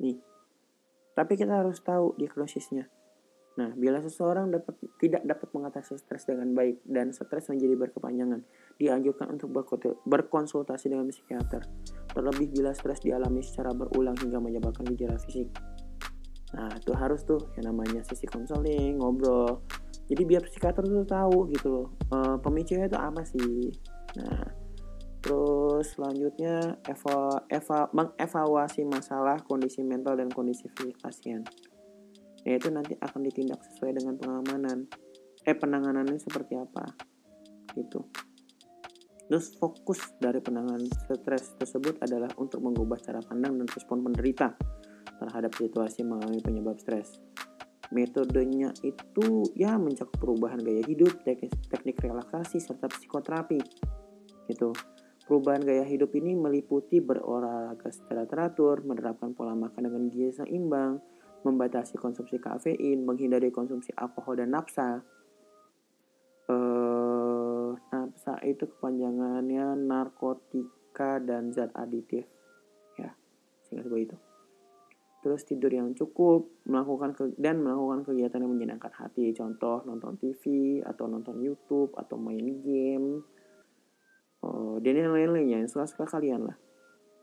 Nih. Tapi kita harus tahu diagnosisnya. Nah, bila seseorang dapat tidak dapat mengatasi stres dengan baik dan stres menjadi berkepanjangan, dianjurkan untuk berkonsultasi dengan psikiater. Terlebih bila stres dialami secara berulang hingga menyebabkan gejala fisik. Nah, itu harus tuh yang namanya sesi konseling, ngobrol. Jadi biar psikiater tuh tahu gitu loh, e, pemicunya itu apa sih. Nah, terus selanjutnya eva, eva, mengevaluasi masalah kondisi mental dan kondisi fisik pasien yaitu nanti akan ditindak sesuai dengan pengamanan. Eh penanganannya seperti apa gitu. Terus fokus dari penanganan stres tersebut adalah untuk mengubah cara pandang dan respon penderita terhadap situasi mengalami penyebab stres. Metodenya itu ya mencakup perubahan gaya hidup teknik, teknik relaksasi serta psikoterapi gitu. Perubahan gaya hidup ini meliputi berolahraga secara teratur, menerapkan pola makan dengan gizi seimbang, membatasi konsumsi kafein, menghindari konsumsi alkohol dan nafsa. Uh, nafsa itu kepanjangannya narkotika dan zat aditif. Ya, singkat itu. Terus tidur yang cukup, melakukan ke dan melakukan kegiatan yang menyenangkan hati. Contoh nonton TV atau nonton YouTube atau main game. Uh, dan yang lain-lainnya yang suka-suka kalian lah.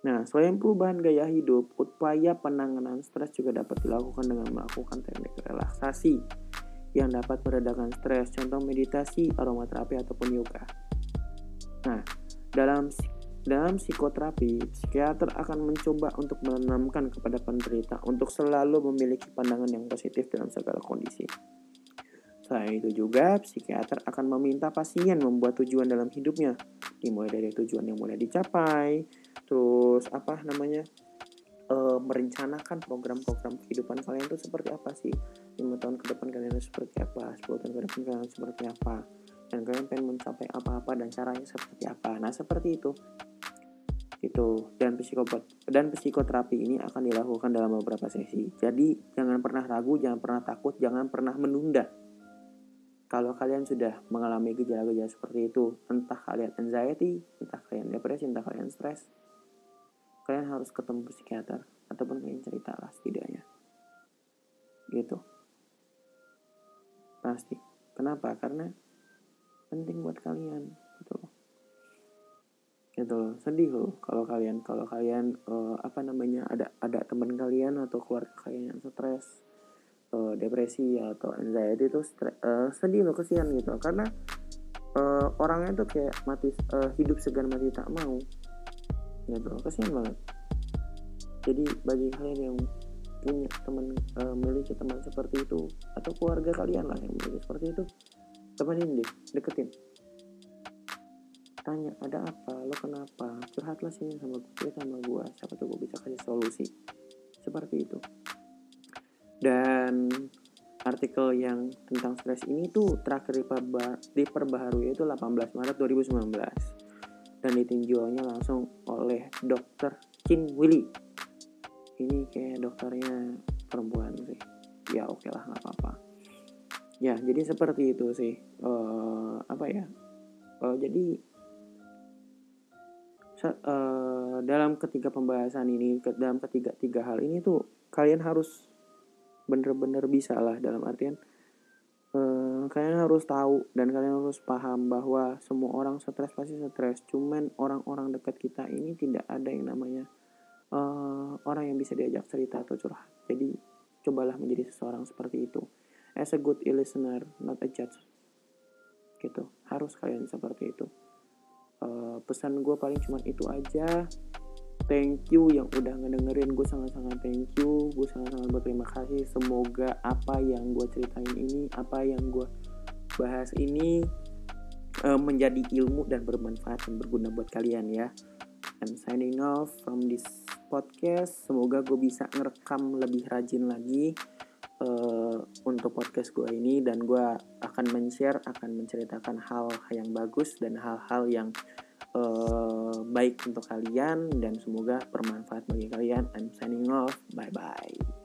Nah, selain perubahan gaya hidup, upaya penanganan stres juga dapat dilakukan dengan melakukan teknik relaksasi yang dapat meredakan stres, contoh meditasi, aromaterapi, ataupun yoga. Nah, dalam dalam psikoterapi, psikiater akan mencoba untuk menanamkan kepada penderita untuk selalu memiliki pandangan yang positif dalam segala kondisi. Selain itu juga, psikiater akan meminta pasien membuat tujuan dalam hidupnya, dimulai dari tujuan yang mudah dicapai, terus apa namanya e, merencanakan program-program kehidupan kalian itu seperti apa sih? Lima tahun ke depan kalian harus seperti apa? 10 tahun ke depan kalian seperti apa? Dan kalian pengen mencapai apa-apa dan caranya seperti apa? Nah seperti itu. Itu dan psikopat dan psikoterapi ini akan dilakukan dalam beberapa sesi. Jadi jangan pernah ragu jangan pernah takut jangan pernah menunda. Kalau kalian sudah mengalami gejala-gejala seperti itu entah kalian anxiety entah kalian depresi entah kalian stres kalian harus ketemu psikiater ataupun kalian cerita lah setidaknya. Gitu. Pasti. Kenapa? Karena penting buat kalian gitu loh. Gitu loh. Sedih loh kalau kalian kalau kalian uh, apa namanya ada ada teman kalian atau keluarga kalian yang stres uh, depresi atau anxiety itu uh, sedih loh kesian gitu karena uh, orangnya tuh kayak mati uh, hidup segan mati tak mau gitu kasihan banget. Jadi bagi kalian yang punya teman uh, memiliki teman seperti itu atau keluarga kalian lah yang memiliki seperti itu temenin deh deketin. Tanya ada apa? Lo kenapa? Curhatlah sini sama gue sama gue siapa tuh gue bisa kasih solusi. Seperti itu. Dan artikel yang tentang stres ini tuh terakhir diperbaharui itu 18 Maret 2019 dan ditinjaunya langsung oleh dokter Chin Willy. Ini kayak dokternya perempuan sih. Ya oke okay lah nggak apa-apa. Ya jadi seperti itu sih. Uh, apa ya? Uh, jadi uh, dalam ketiga pembahasan ini dalam ketiga tiga hal ini tuh kalian harus bener-bener bisa lah dalam artian uh, kalian harus tahu dan kalian harus paham bahwa semua orang stres pasti stres. Cuman orang-orang dekat kita ini tidak ada yang namanya uh, orang yang bisa diajak cerita atau curhat. Jadi cobalah menjadi seseorang seperti itu. As a good listener not a judge. Gitu. Harus kalian seperti itu. Uh, pesan gue paling cuma itu aja thank you yang udah ngedengerin. Gue sangat-sangat thank you. Gue sangat-sangat berterima kasih. Semoga apa yang gue ceritain ini apa yang gue bahas ini uh, menjadi ilmu dan bermanfaat dan berguna buat kalian ya. I'm signing off from this podcast. Semoga gue bisa ngerekam lebih rajin lagi uh, untuk podcast gue ini. Dan gue akan men-share akan menceritakan hal yang bagus dan hal-hal yang uh, baik untuk kalian dan semoga bermanfaat bagi kalian. I'm signing off. Bye bye.